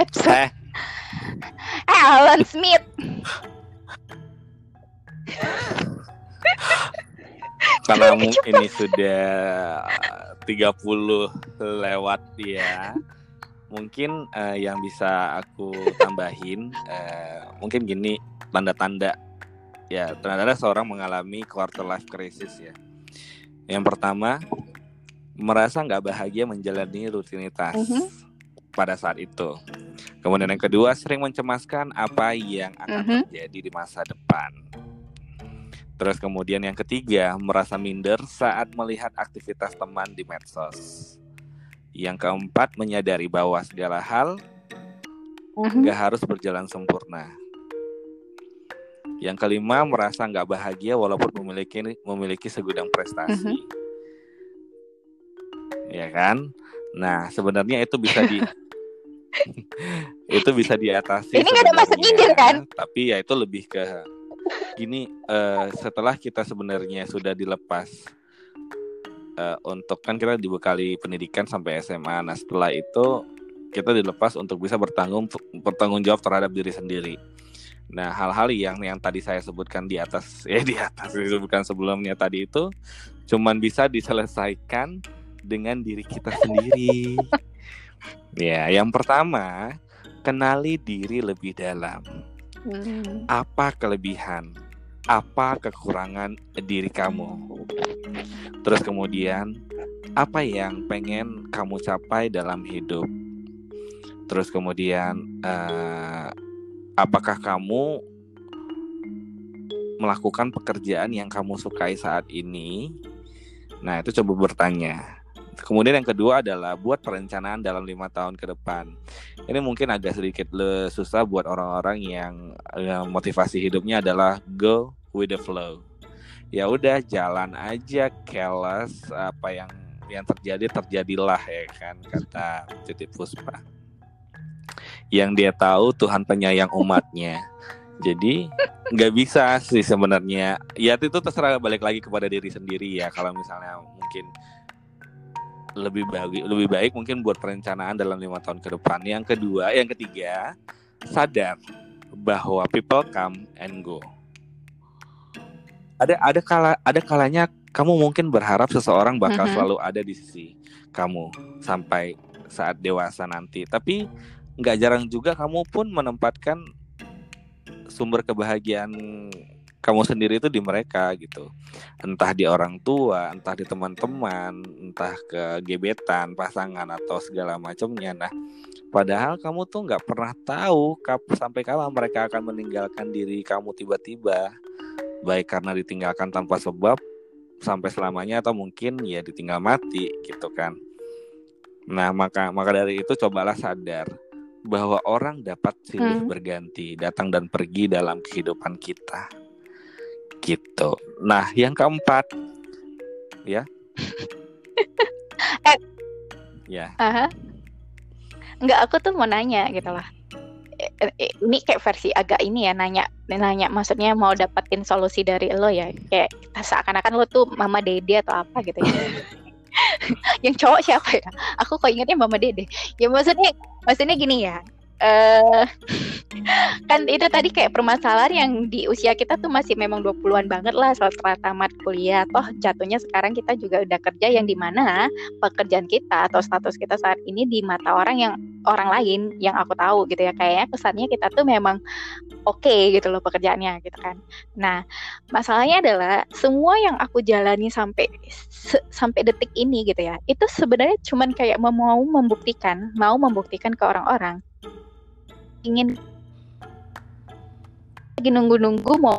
Eh, Alan Smith. Karena ini sudah 30 lewat ya. Mungkin uh, yang bisa aku tambahin uh, mungkin gini tanda-tanda ya tanda-tanda seorang mengalami quarter life crisis ya. Yang pertama merasa nggak bahagia menjalani rutinitas mm-hmm. -huh. pada saat itu. Kemudian yang kedua, sering mencemaskan apa yang akan mm-hmm. terjadi di masa depan. Terus kemudian yang ketiga, merasa minder saat melihat aktivitas teman di medsos. Yang keempat, menyadari bahwa segala hal mm-hmm. gak harus berjalan sempurna. Yang kelima, merasa nggak bahagia walaupun memiliki memiliki segudang prestasi. Mm-hmm. Ya kan? Nah, sebenarnya itu bisa di itu bisa diatasi. Ini nggak ada masuk nyindir kan? Tapi ya itu lebih ke gini uh, setelah kita sebenarnya sudah dilepas uh, untuk kan kita dibekali pendidikan sampai SMA. Nah setelah itu kita dilepas untuk bisa bertanggung bertanggung jawab terhadap diri sendiri. Nah hal-hal yang yang tadi saya sebutkan di atas ya di atas disebutkan sebelumnya tadi itu cuman bisa diselesaikan dengan diri kita sendiri. Ya, yang pertama, kenali diri lebih dalam. Hmm. Apa kelebihan, apa kekurangan diri kamu. Terus kemudian, apa yang pengen kamu capai dalam hidup. Terus kemudian, uh, apakah kamu melakukan pekerjaan yang kamu sukai saat ini? Nah, itu coba bertanya Kemudian yang kedua adalah buat perencanaan dalam lima tahun ke depan. Ini mungkin agak sedikit le susah buat orang-orang yang, yang motivasi hidupnya adalah go with the flow. Ya udah jalan aja, careless apa yang yang terjadi terjadilah ya kan kata Titip Puspa. Yang dia tahu Tuhan penyayang umatnya. Jadi nggak bisa sih sebenarnya. Ya itu terserah balik lagi kepada diri sendiri ya. Kalau misalnya mungkin lebih baik lebih baik mungkin buat perencanaan dalam lima tahun ke depan. Yang kedua, yang ketiga, sadar bahwa people come and go. Ada ada kala ada kalanya kamu mungkin berharap seseorang bakal mm -hmm. selalu ada di sisi kamu sampai saat dewasa nanti. Tapi nggak jarang juga kamu pun menempatkan sumber kebahagiaan kamu sendiri itu di mereka gitu. Entah di orang tua entah di teman-teman entah ke gebetan pasangan atau segala macamnya. Nah padahal kamu tuh nggak pernah tahu kap sampai kapan mereka akan meninggalkan diri kamu tiba-tiba. Baik karena ditinggalkan tanpa sebab sampai selamanya atau mungkin ya ditinggal mati gitu kan. Nah maka maka dari itu cobalah sadar bahwa orang dapat silih hmm. berganti datang dan pergi dalam kehidupan kita gitu. Nah, yang keempat, ya. eh, ya. Uh-huh. Enggak, aku tuh mau nanya gitu lah. Eh, eh, ini kayak versi agak ini ya nanya nanya maksudnya mau dapetin solusi dari lo ya kayak seakan-akan lo tuh mama dede atau apa gitu ya yang cowok siapa ya aku kok ingetnya mama dede ya maksudnya maksudnya gini ya uh, kan itu tadi kayak permasalahan yang di usia kita tuh masih memang 20-an banget lah setelah tamat kuliah. Toh jatuhnya sekarang kita juga udah kerja yang di mana pekerjaan kita atau status kita saat ini di mata orang yang orang lain yang aku tahu gitu ya kayaknya kesannya kita tuh memang oke okay, gitu loh pekerjaannya gitu kan. Nah, masalahnya adalah semua yang aku jalani sampai sampai detik ini gitu ya, itu sebenarnya cuman kayak mau membuktikan, mau membuktikan ke orang-orang ingin lagi nunggu-nunggu mau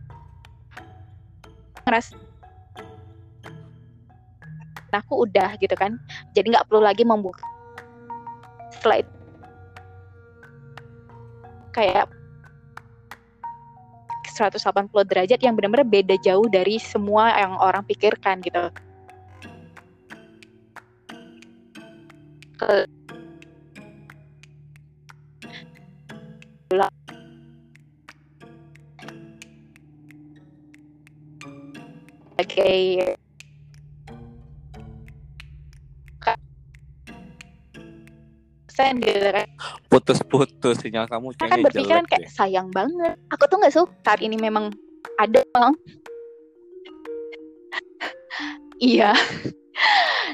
ngeras aku udah gitu kan jadi nggak perlu lagi membuka setelah itu kayak 180 derajat yang benar-benar beda jauh dari semua yang orang pikirkan gitu. Sebagai gitu kan. Putus-putus sinyal kamu kan berpikiran kayak ya. sayang banget. Aku tuh nggak suka saat ini memang ada bang iya.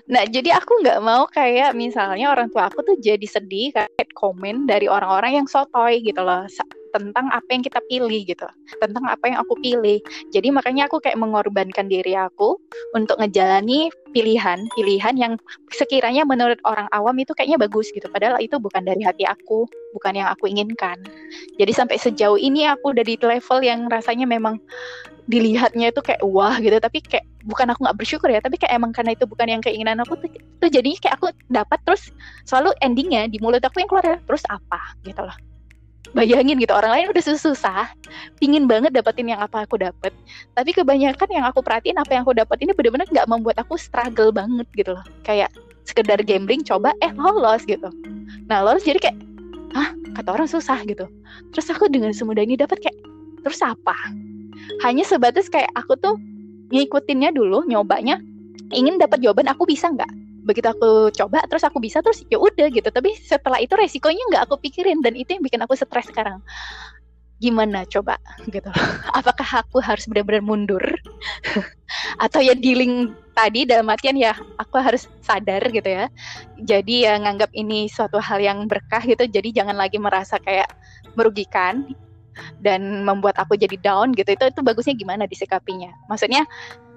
Nah jadi aku nggak mau kayak misalnya orang tua aku tuh jadi sedih kayak komen dari orang-orang yang sotoy gitu loh tentang apa yang kita pilih gitu, tentang apa yang aku pilih. Jadi makanya aku kayak mengorbankan diri aku untuk ngejalani pilihan-pilihan yang sekiranya menurut orang awam itu kayaknya bagus gitu. Padahal itu bukan dari hati aku, bukan yang aku inginkan. Jadi sampai sejauh ini aku udah di level yang rasanya memang dilihatnya itu kayak wah gitu tapi kayak bukan aku nggak bersyukur ya tapi kayak emang karena itu bukan yang keinginan aku tuh, tuh jadi kayak aku dapat terus selalu endingnya di mulut aku yang keluar terus apa gitu loh bayangin gitu orang lain udah susah pingin banget dapetin yang apa aku dapet. Tapi kebanyakan yang aku perhatiin apa yang aku dapet ini bener-bener nggak membuat aku struggle banget gitu loh. Kayak sekedar gambling coba eh lolos gitu. Nah lolos jadi kayak ah kata orang susah gitu. Terus aku dengan semudah ini dapat kayak terus apa? Hanya sebatas kayak aku tuh ngikutinnya dulu nyobanya ingin dapat jawaban aku bisa nggak begitu aku coba terus aku bisa terus ya udah gitu. Tapi setelah itu resikonya nggak aku pikirin dan itu yang bikin aku stres sekarang. Gimana coba gitu. Apakah aku harus benar-benar mundur? Atau ya dealing tadi dalam artian ya aku harus sadar gitu ya. Jadi ya nganggap ini suatu hal yang berkah gitu jadi jangan lagi merasa kayak merugikan dan membuat aku jadi down gitu. Itu itu bagusnya gimana disikapinya? Maksudnya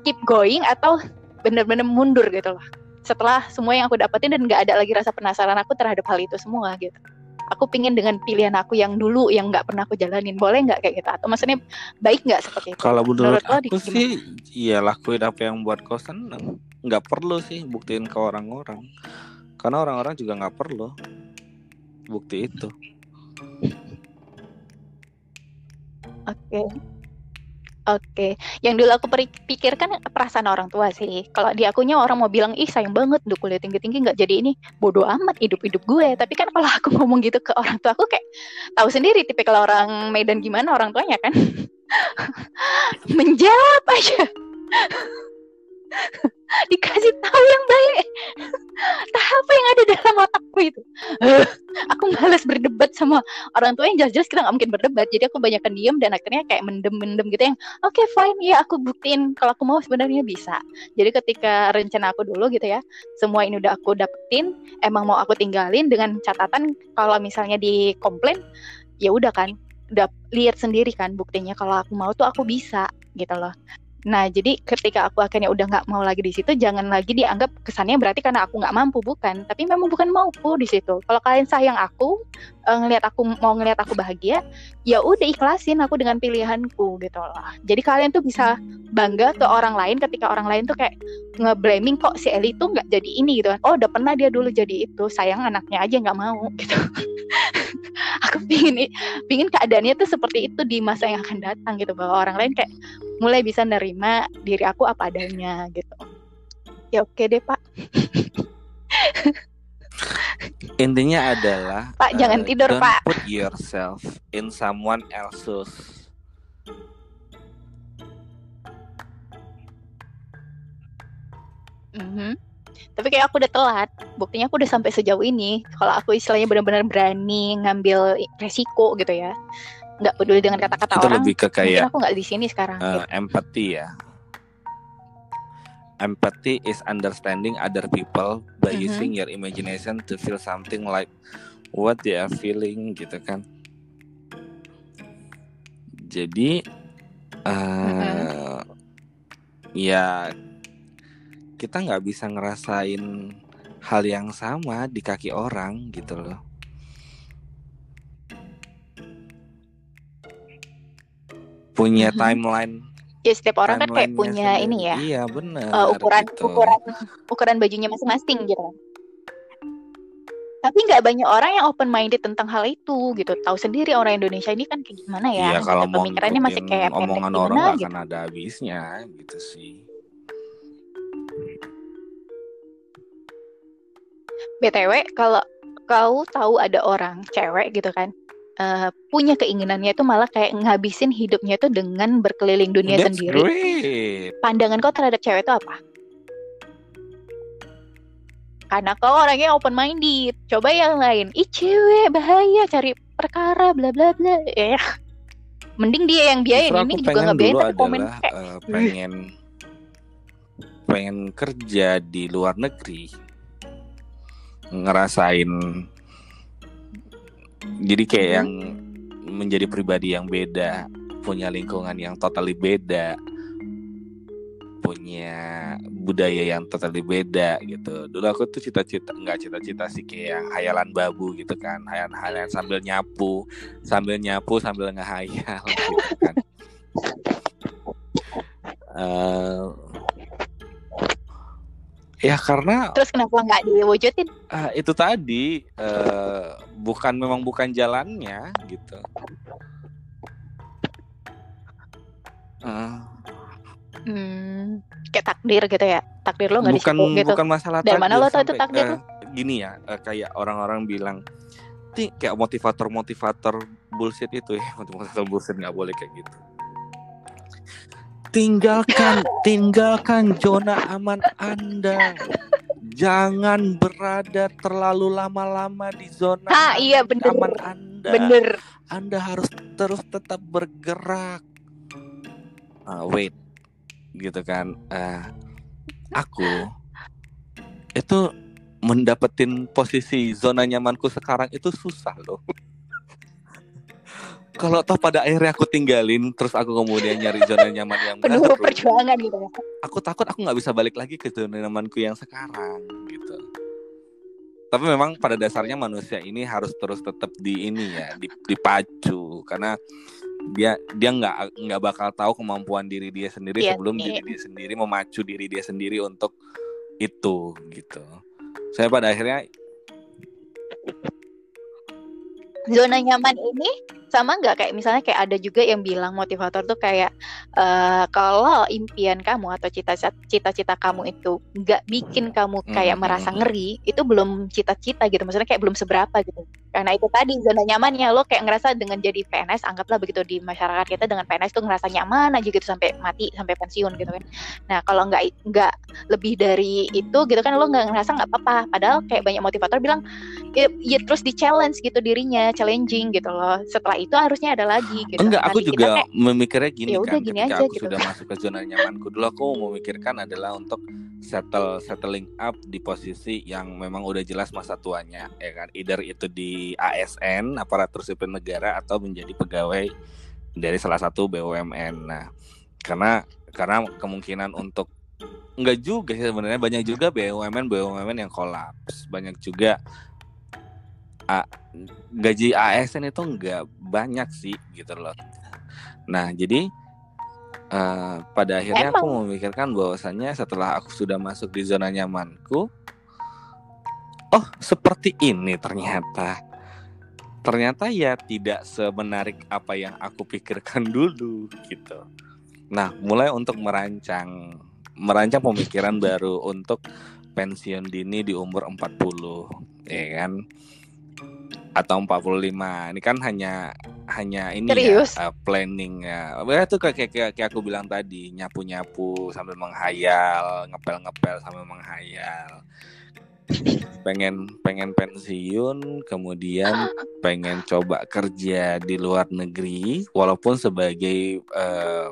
keep going atau benar-benar mundur gitu loh setelah semua yang aku dapetin dan nggak ada lagi rasa penasaran aku terhadap hal itu semua gitu. Aku pingin dengan pilihan aku yang dulu yang nggak pernah aku jalanin. Boleh nggak kayak gitu? Atau maksudnya baik nggak seperti itu? Kalau menurut, menurut aku sih iya lakuin apa yang buat kau seneng. Nggak perlu sih buktiin ke orang-orang. Karena orang-orang juga nggak perlu bukti itu. Oke. okay. Oke, yang dulu aku pikirkan perasaan orang tua sih. Kalau di akunya orang mau bilang, ih sayang banget, udah kuliah tinggi-tinggi nggak jadi ini, bodoh amat hidup-hidup gue. Tapi kan kalau aku ngomong gitu ke orang tua aku kayak tahu sendiri tipe kalau orang Medan gimana orang tuanya kan. Menjawab aja. Dikasih tahu yang baik. Apa yang ada dalam otakku itu. Uh, aku males berdebat sama orang tua yang jelas-jelas kita nggak mungkin berdebat. Jadi aku banyakkan diem dan akhirnya kayak mendem-mendem gitu yang oke okay, fine ya aku buktiin kalau aku mau sebenarnya bisa. Jadi ketika rencana aku dulu gitu ya semua ini udah aku dapetin emang mau aku tinggalin dengan catatan kalau misalnya di komplain ya udah kan udah lihat sendiri kan buktinya kalau aku mau tuh aku bisa gitu loh Nah, jadi ketika aku akhirnya udah nggak mau lagi di situ, jangan lagi dianggap kesannya berarti karena aku nggak mampu, bukan. Tapi memang bukan mampu di situ. Kalau kalian sayang aku, uh, ngelihat aku mau ngelihat aku bahagia, ya udah ikhlasin aku dengan pilihanku gitu loh. Jadi kalian tuh bisa bangga ke orang lain ketika orang lain tuh kayak nge-blaming kok si Eli tuh nggak jadi ini gitu kan. Oh, udah pernah dia dulu jadi itu, sayang anaknya aja nggak mau gitu. aku pingin pingin keadaannya tuh seperti itu di masa yang akan datang gitu bahwa orang lain kayak mulai bisa nerima diri aku apa adanya gitu. Ya oke deh pak. Intinya adalah pak uh, jangan tidur don't pak. put yourself in someone else's mm-hmm. tapi kayak aku udah telat. Buktinya aku udah sampai sejauh ini. Kalau aku istilahnya benar-benar berani ngambil resiko gitu ya nggak peduli dengan kata-kata orang lebih ke kayak aku nggak di sini sekarang uh, gitu. empati ya empathy is understanding other people by Mhm. using your imagination to feel something like what they are feeling gitu kan jadi eh ya kita nggak bisa ngerasain hal yang sama di kaki orang gitu loh punya Mhm. timeline Ya setiap orang kan kayak punya sendiri. ini ya iya bener eh, ukuran gitu. ukuran ukuran bajunya masing-masing gitu. Tapi nggak banyak orang yang open minded tentang hal itu gitu. Tahu sendiri orang Indonesia ini kan kayak gimana ya. Iya kalau mau Pemikirannya masih kayak omongan gimana orang nggak gitu. akan ada habisnya gitu sih. BTW kalau kau tahu ada orang cewek gitu kan eh, punya keinginannya itu malah kayak ngabisin hidupnya itu dengan berkeliling dunia That's sendiri. great. Pandangan kau terhadap cewek itu apa? Karena kau orangnya open minded. Coba yang lain, ih cewek bahaya cari perkara bla bla bla. Ya, mending dia yang biayain Justru ini juga ngebiayain dulu tapi komen kayak eh, pengen pengen kerja di luar negeri ngerasain jadi kayak Mhm. yang menjadi pribadi yang beda punya lingkungan yang totally beda punya budaya yang totally beda gitu dulu aku tuh cita-cita nggak cita-cita sih kayak yang hayalan babu gitu kan hayalan-hayalan sambil nyapu sambil nyapu sambil ngehayal gitu kan Eh, ya karena terus kenapa nggak diwujudin? ah, itu tadi eh, bukan memang bukan jalannya gitu Eh, Hmm, kayak takdir gitu ya. Takdir lo nggak bukan situ gitu. bukan masalah Dari mana takdir lo tahu itu takdir lo? gini ya eh, kayak orang-orang bilang "Ti, kayak motivator motivator bullshit itu ya motivator bullshit nggak boleh kayak gitu tinggalkan tinggalkan zona aman anda jangan berada terlalu lama-lama di zona Ah, iya, bener. aman anda Bener. anda harus terus tetap bergerak. Ah, wait, gitu kan? Ah, aku itu mendapetin posisi zona nyamanku sekarang itu susah loh. Kalau toh pada akhirnya aku tinggalin, terus aku kemudian nyari zona nyaman yang Penuh baru, perjuangan gitu ya. aku takut aku nggak bisa balik lagi ke zona nyamanku yang sekarang, gitu. Tapi memang pada dasarnya manusia ini harus terus tetap di ini ya, di- dipacu karena dia dia nggak nggak bakal tahu kemampuan diri dia sendiri Iya sebelum sih. diri dia sendiri memacu diri dia sendiri untuk itu gitu. Saya pada akhirnya Zona nyaman ini sama nggak kayak misalnya kayak ada juga yang bilang motivator tuh kayak eh, kalau impian kamu atau cita-cita kamu itu nggak bikin kamu kayak Hmm, merasa hmm, ngeri itu belum cita-cita gitu. Maksudnya kayak belum seberapa gitu. Karena itu tadi zona nyamannya. Lo kayak ngerasa dengan jadi PNS anggaplah begitu di masyarakat kita dengan PNS tuh ngerasa nyaman aja gitu sampai mati sampai pensiun gitu kan. Nah kalau nggak nggak lebih dari itu gitu kan lo nggak ngerasa nggak apa-apa. Padahal kayak banyak motivator bilang ya, ya terus di challenge gitu dirinya challenging gitu loh. Setelah itu harusnya ada lagi gitu. Enggak aku Nanti juga kayak, memikirnya gini ya kan udah gini ketika aja aku gitu. sudah masuk ke zona nyamanku dulu aku memikirkan adalah untuk settle settling up di posisi yang memang udah jelas masa tuanya ya kan? Either itu di ASN aparatur sipil negara atau menjadi pegawai dari salah satu BUMN nah karena karena kemungkinan untuk enggak juga sih sebenarnya banyak juga BUMN BUMN yang kolaps banyak juga A- gaji ASN itu enggak banyak sih gitu loh. Nah jadi eh, pada akhirnya aku memikirkan bahwasannya setelah aku sudah masuk di zona nyamanku oh seperti ini ternyata. Ternyata ya tidak semenarik apa yang aku pikirkan dulu gitu. Nah mulai untuk merancang merancang pemikiran baru untuk pensiun dini di umur 40 ya kan atau 45 ini kan hanya hanya ini Serius? ya uh, planning ya itu kayak, kayak kayak aku bilang tadi nyapu nyapu sambil menghayal ngepel ngepel sambil menghayal pengen pengen pensiun kemudian pengen coba kerja di luar negeri walaupun sebagai eh,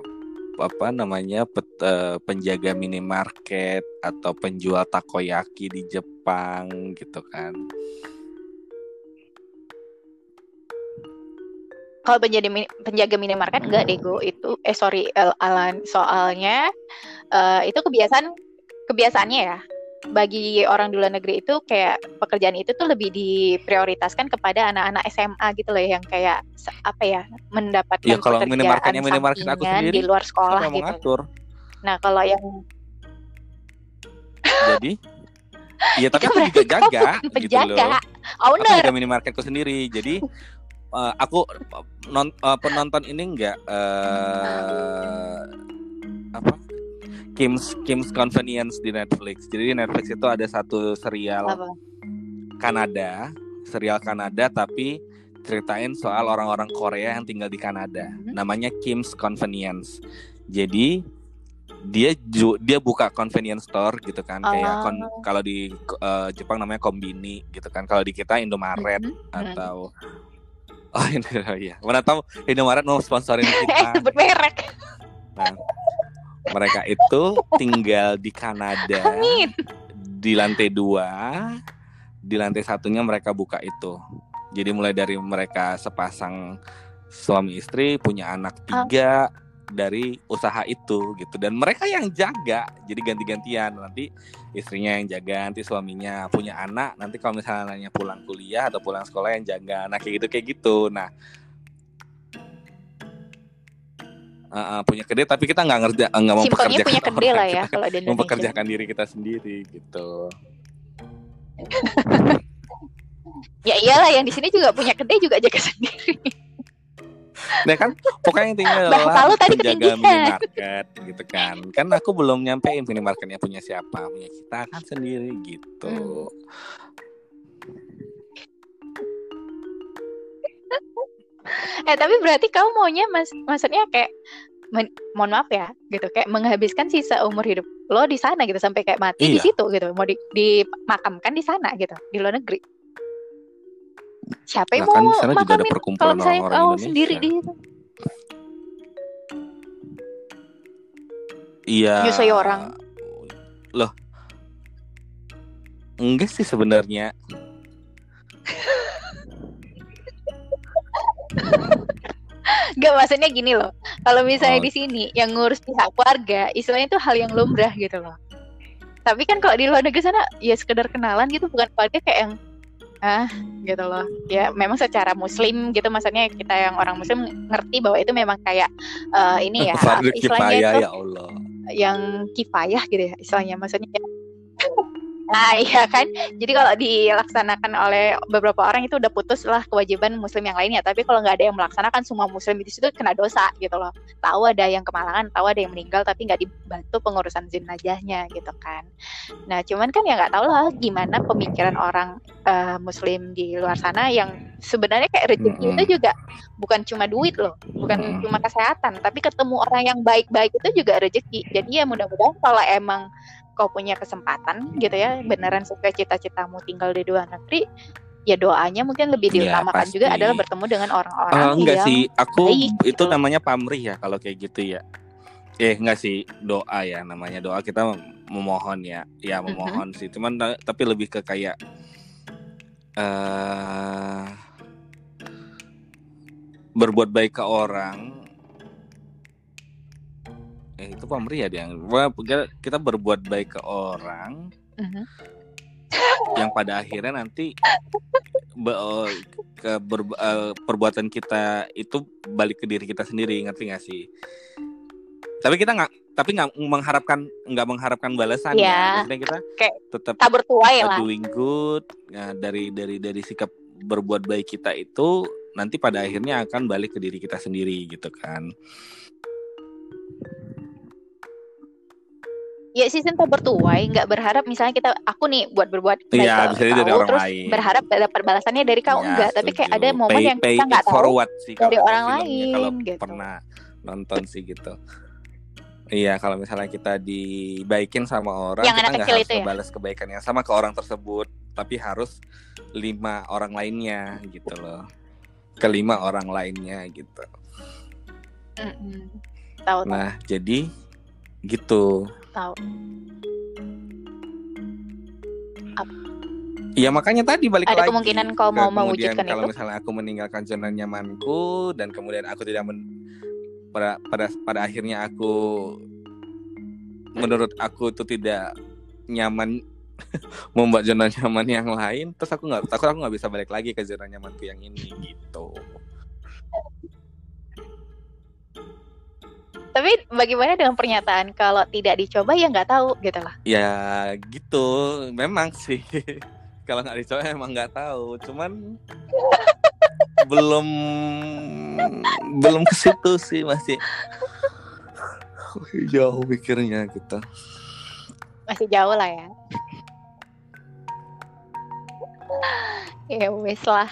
apa namanya pet, uh, penjaga minimarket atau penjual takoyaki di Jepang gitu kan. Kalau penjaga penjaga minimarket enggak dego itu eh sorry Alan soalnya uh, itu kebiasaan kebiasaannya ya bagi orang di luar negeri itu kayak pekerjaan itu tuh lebih diprioritaskan kepada anak-anak SMA gitu loh yang kayak apa ya mendapatkan ya, kalau minimarketnya minimarket aku sendiri di luar sekolah gitu. Mengatur. Nah kalau yang jadi Iya tapi aku juga jaga gitu loh. Owner. Aku juga minimarketku sendiri. Jadi uh, aku non, uh, penonton ini enggak uh, apa Kim's Kim's Convenience di Netflix. Jadi di Netflix itu ada satu serial Apa? Kanada, serial Kanada tapi ceritain soal orang-orang Korea yang tinggal di Kanada. Mm-hmm. Namanya Kim's Convenience. Jadi dia ju, dia buka convenience store gitu kan oh. kayak kon, kalau di uh, Jepang namanya kombini gitu kan. Kalau di kita Indomaret mm-hmm. atau Oh ini oh, iya. Mana tahu Indomaret mau sponsorin kita. Sebut merek. Nah, mereka itu tinggal di Kanada Amin. di lantai dua di lantai satunya mereka buka itu jadi mulai dari mereka sepasang suami istri punya anak tiga oh. Dari usaha itu gitu. Dan mereka yang jaga jadi ganti-gantian. Nanti istrinya yang jaga nanti suaminya punya anak nanti kalau misalnya nanya pulang kuliah atau pulang sekolah yang jaga. Nah kayak gitu kayak gitu. Nah uh, uh, punya kedai tapi kita nggak ngerja nggak mau punya kedai lah ya kalau di mempekerjakan diri kita sendiri gitu. Ya iyalah yang di sini juga punya kedai juga jaga sendiri Nah kan pokoknya intinya adalah tadi penjaga minimarket gitu kan. Kan aku belum nyampein minimarketnya punya siapa Punya kita kan sendiri gitu. Hmm. eh tapi berarti kamu maunya mas maksudnya kayak men, mohon maaf ya gitu. Kayak menghabiskan sisa umur hidup lo di sana gitu sampai kayak mati iya. di situ gitu. Mau di, dimakamkan di sana gitu di luar negeri siapa yang nah, mau kan makamin kalau misalnya kamu sendiri di situ. Iya. Nyusui orang. Loh. Enggak sih sebenarnya. Gak maksudnya gini loh. Kalau misalnya oh. di sini yang ngurus pihak keluarga, istilahnya itu hal yang lumrah gitu loh. Tapi kan kalau di luar negeri sana ya sekedar kenalan gitu bukan keluarga kayak yang ah gitu loh. Ya memang secara muslim gitu maksudnya kita yang orang muslim ngerti bahwa itu memang kayak uh, ini ya istilahnya itu ya Allah. yang kifayah gitu ya istilahnya maksudnya Nah iya kan, jadi kalau dilaksanakan oleh beberapa orang itu udah putus lah kewajiban muslim yang lainnya. Tapi kalau nggak ada yang melaksanakan semua muslim di situ kena dosa gitu loh. Tahu ada yang kemalangan, tahu ada yang meninggal, tapi nggak dibantu pengurusan jenazahnya gitu kan. Nah cuman kan ya nggak tahu lah gimana pemikiran orang uh, muslim di luar sana yang sebenarnya kayak rezeki mm -hmm. itu juga bukan cuma duit loh, bukan mm -hmm. cuma kesehatan, tapi ketemu orang yang baik-baik itu juga rezeki. Jadi ya mudah-mudahan kalau emang kau punya kesempatan gitu ya beneran sesuai cita-citamu tinggal di luar negeri ya doanya mungkin lebih iya, diutamakan ya, juga adalah bertemu dengan orang-orang uh, enggak yang sih aku baik, itu gitu. namanya pamrih ya kalau kayak gitu ya eh enggak sih doa ya namanya doa kita memohon ya ya memohon mm-hmm. sih cuman tapi lebih ke kayak uh, berbuat baik ke orang eh, itu pamrih ya dia kita berbuat baik ke orang uh-huh. yang pada akhirnya nanti be, uh, ke ber, uh, perbuatan kita itu balik ke diri kita sendiri ngerti gak sih? Tapi kita nggak tapi nggak mengharapkan nggak mengharapkan balasan yeah. ya maksudnya kita Kayak tetap tabur tuai lah. doing good nah, dari dari dari sikap berbuat baik kita itu nanti pada akhirnya akan balik ke diri kita sendiri gitu kan ya sistem tak bertuai nggak berharap misalnya kita aku nih buat berbuat baik ya, ke dari orang terus lain. berharap dapat balasannya dari kau ya, enggak tapi kayak ada momen pay, yang kita nggak tahu sih, dari orang lain kalau gitu. pernah nonton sih gitu Iya, kalau misalnya kita dibaikin sama orang, yang kita nggak harus itu ya? balas kebaikan yang sama ke orang tersebut, tapi harus lima orang lainnya gitu loh, kelima orang lainnya gitu. Mm -mm tahu. Nah, jadi gitu. Tahu. Iya makanya tadi balik Ada lagi. kemungkinan kau mau mewujudkan kalau itu? misalnya aku meninggalkan zona nyamanku dan kemudian aku tidak men, pada pada pada akhirnya aku menurut aku itu tidak nyaman membuat zona nyaman yang lain terus aku nggak takut aku nggak bisa balik lagi ke zona nyamanku yang ini gitu Tapi bagaimana dengan pernyataan kalau tidak dicoba ya nggak tahu gitu lah. ya gitu. Memang sih. Kalau nggak dicoba emang nggak tahu. Cuman belum belum ke situ sih masih. Jauh pikirnya gitu Masih jauh lah ya. ya wes lah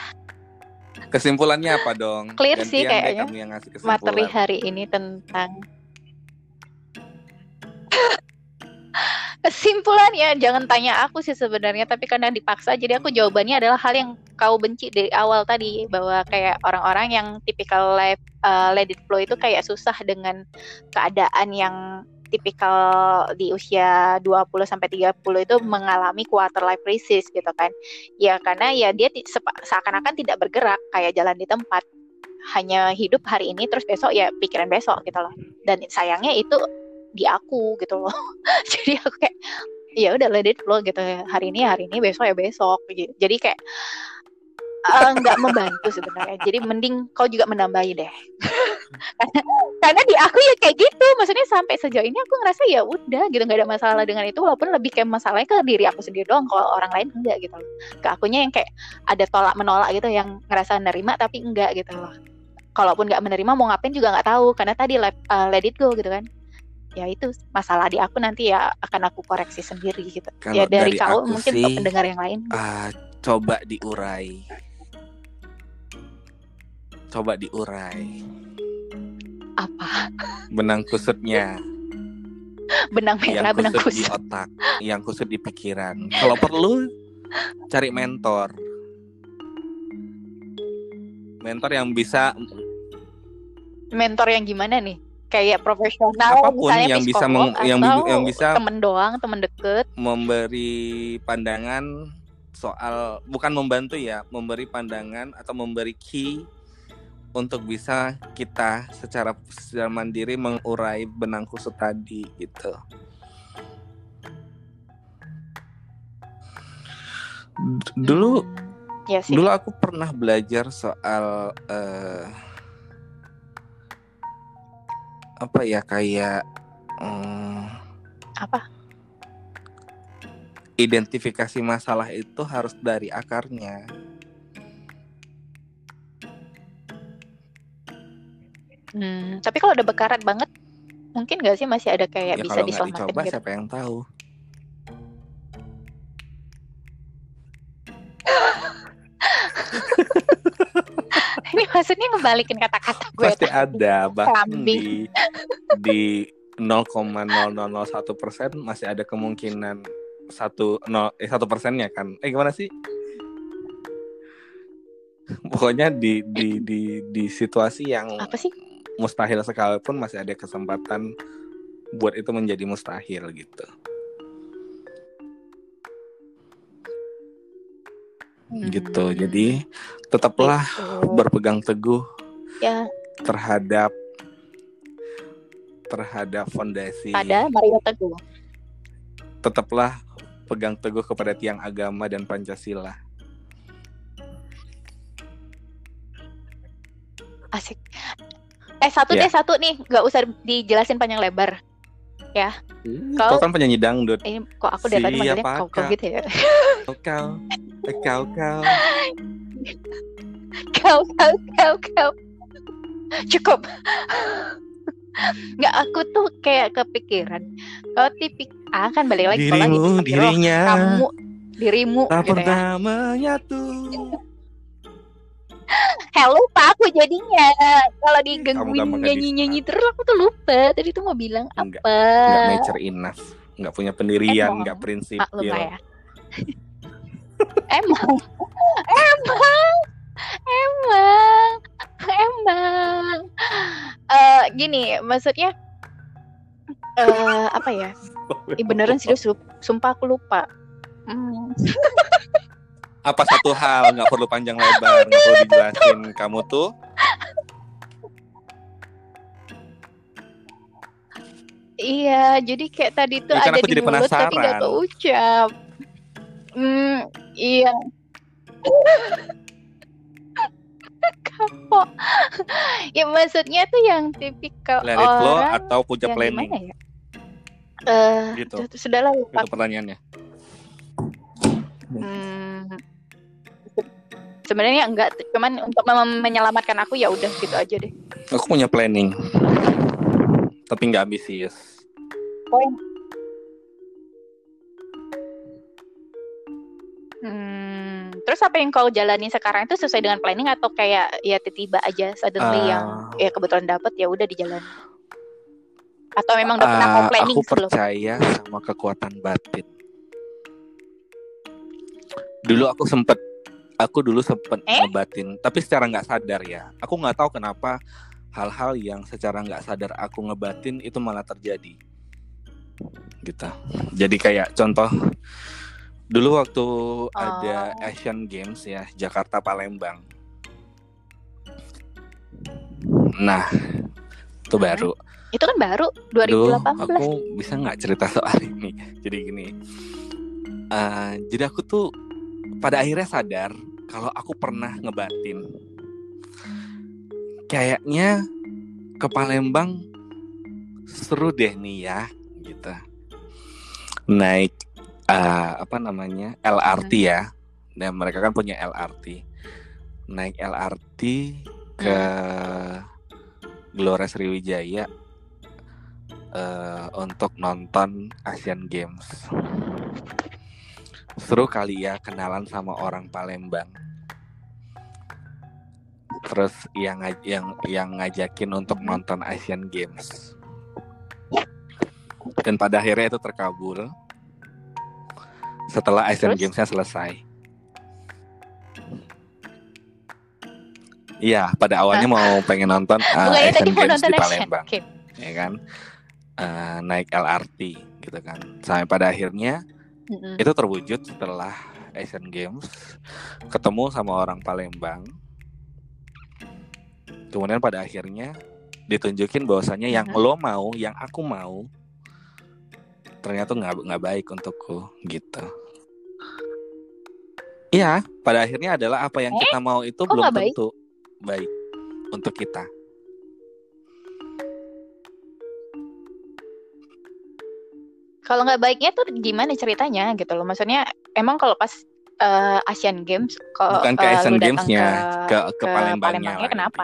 kesimpulannya apa dong Clear sih Gantian deh kayaknya. kamu yang ngasih kesimpulan. materi hari ini tentang kesimpulannya jangan tanya aku sih sebenarnya tapi karena dipaksa jadi aku jawabannya adalah hal yang kau benci dari awal tadi bahwa kayak orang-orang yang tipikal life uh, let it flow itu kayak susah dengan keadaan yang tipikal di usia 20 sampai 30 itu mengalami quarter life crisis gitu kan. Ya karena ya dia seakan-akan tidak bergerak kayak jalan di tempat. Hanya hidup hari ini terus besok ya pikiran besok gitu loh. Dan sayangnya itu di aku gitu loh. Jadi aku kayak ya udah let it flow gitu hari ini hari ini besok ya besok gitu. Jadi kayak eh, nggak membantu sebenarnya. Jadi mending kau juga menambahi deh. karena, karena di aku ya kayak gitu. Maksudnya sampai sejauh ini aku ngerasa ya udah gitu nggak ada masalah dengan itu. Walaupun lebih kayak masalahnya ke diri aku sendiri doang. Kalau orang lain enggak gitu loh. Ke akunya yang kayak ada tolak menolak gitu yang ngerasa nerima tapi enggak gitu loh. Kalaupun nggak menerima mau ngapain juga nggak tahu karena tadi let, uh, let it go gitu kan. Ya itu masalah di aku nanti ya akan aku koreksi sendiri gitu. Kalau ya dari, dari kau mungkin sih, untuk pendengar yang lain ah, coba diurai coba diurai apa? Benang kusutnya. Benang merah yang benang kusut di otak yang kusut di pikiran. Kalau perlu cari mentor. Mentor yang bisa mentor yang gimana nih? Kayak profesional Apa pun misalnya yang bisa meng- yang yang bisa- temen doang temen deket. memberi pandangan soal bukan membantu ya, memberi pandangan atau memberi key untuk bisa kita secara secara mandiri mengurai benang kusut tadi gitu. Dulu ya sih dulu aku pernah belajar soal eh, apa ya kayak hmm, apa identifikasi masalah itu harus dari akarnya. Hmm, tapi kalau udah bekarat banget mungkin gak sih masih ada kayak ya bisa kalau diselamatin dicoba gitu siapa yang tahu? ini maksudnya ngebalikin kata-kata gue Pasti ada bahkan di di 0,0001 persen masih ada kemungkinan satu nol eh satu persennya kan? Eh gimana sih? Pokoknya di di di di situasi yang apa sih mustahil sekalipun masih ada kesempatan buat itu menjadi mustahil gitu. Gitu. Hmm, Jadi tetaplah gitu. berpegang teguh ya terhadap terhadap fondasi pada Mario Teguh tetaplah pegang teguh kepada tiang agama dan Pancasila. asik eh satu Ya. deh satu nih nggak usah dijelasin panjang lebar Kau kan penyanyi dangdut. ini kok aku dari tadi manggilnya Siapakah? kau kau gitu ya Kau kau kau kau. kau kau kau kau cukup nggak aku tuh kayak kepikiran kau tipik ah kan balik lagi lagi Dirimu, dipanggil, "Oh, dirinya. kamu dirimu Tak gitu ya pernah menyatu. Hell, lupa aku jadinya kalau digangguin gampang ke nyanyi nyanyi terus aku tuh lupa tadi tuh mau bilang Enggak, apa Enggak mature enough. Enggak punya pendirian, Emang. enggak prinsip. maklum lah ya emang emang emang emang Eh gini maksudnya uh, apa ya? Ih, beneran serius, sumpah aku lupa. Hmm. Apa satu hal nggak perlu panjang lebar, nggak perlu dijelasin. Kamu tuh Iya, jadi kayak tadi tuh ya, ada di mulut penasaran. tapi gak keucap. Hmm, iya. Kapok. ya maksudnya tuh yang tipikal Let it flow atau punya planning. ya? Uh, gitu. Sudahlah lupa. Itu pertanyaannya. Hmm, sebenarnya enggak, cuman untuk menyelamatkan aku ya udah gitu aja deh. Aku punya planning tapi nggak ambisius. Oh. Hmm, terus apa yang kau jalani sekarang itu sesuai dengan planning atau kayak ya tiba-tiba aja suddenly uh, yang ya kebetulan dapat ya udah dijalani? Atau memang udah pernah uh, planning Aku percaya sama kekuatan batin. Dulu aku sempet aku dulu sempet eh? ngebatin, tapi secara nggak sadar ya. Aku nggak tahu kenapa hal-hal yang secara nggak sadar aku ngebatin itu malah terjadi. Gitu. Jadi kayak contoh dulu waktu oh. ada Asian Games ya Jakarta Palembang. Nah itu baru. Itu kan baru 2018 Duh, aku bisa nggak cerita soal ini? Jadi gini uh, jadi aku tuh pada akhirnya sadar kalau aku pernah ngebatin. Kayaknya ke Palembang seru deh nih ya gitu. Naik uh, apa namanya LRT hmm. ya. Dan mereka kan punya LRT naik LRT ke hmm. Gelora Sriwijaya uh, untuk nonton Asian Games seru kali ya kenalan sama orang Palembang. Terus yang yang yang ngajakin untuk nonton Asian Games. Dan pada akhirnya itu terkabul. Setelah Asian Games-nya selesai. Iya, pada awalnya mau pengen nonton uh, Asian Games di Palembang, okay. ya kan, uh, naik LRT gitu kan, sampai pada akhirnya mm-hmm. itu terwujud setelah Asian Games, ketemu sama orang Palembang, kemudian pada akhirnya ditunjukin bahwasanya yang hmm. lo mau yang aku mau ternyata nggak nggak baik untukku gitu Iya, pada akhirnya adalah apa yang eh? kita mau itu belum tentu baik? baik untuk kita. Kalau nggak baiknya tuh gimana ceritanya gitu loh? Maksudnya emang kalau pas uh, Asian Games kok bukan ke uh, Asian Gamesnya ke, ke, ke Palembangnya, Palembangnya kenapa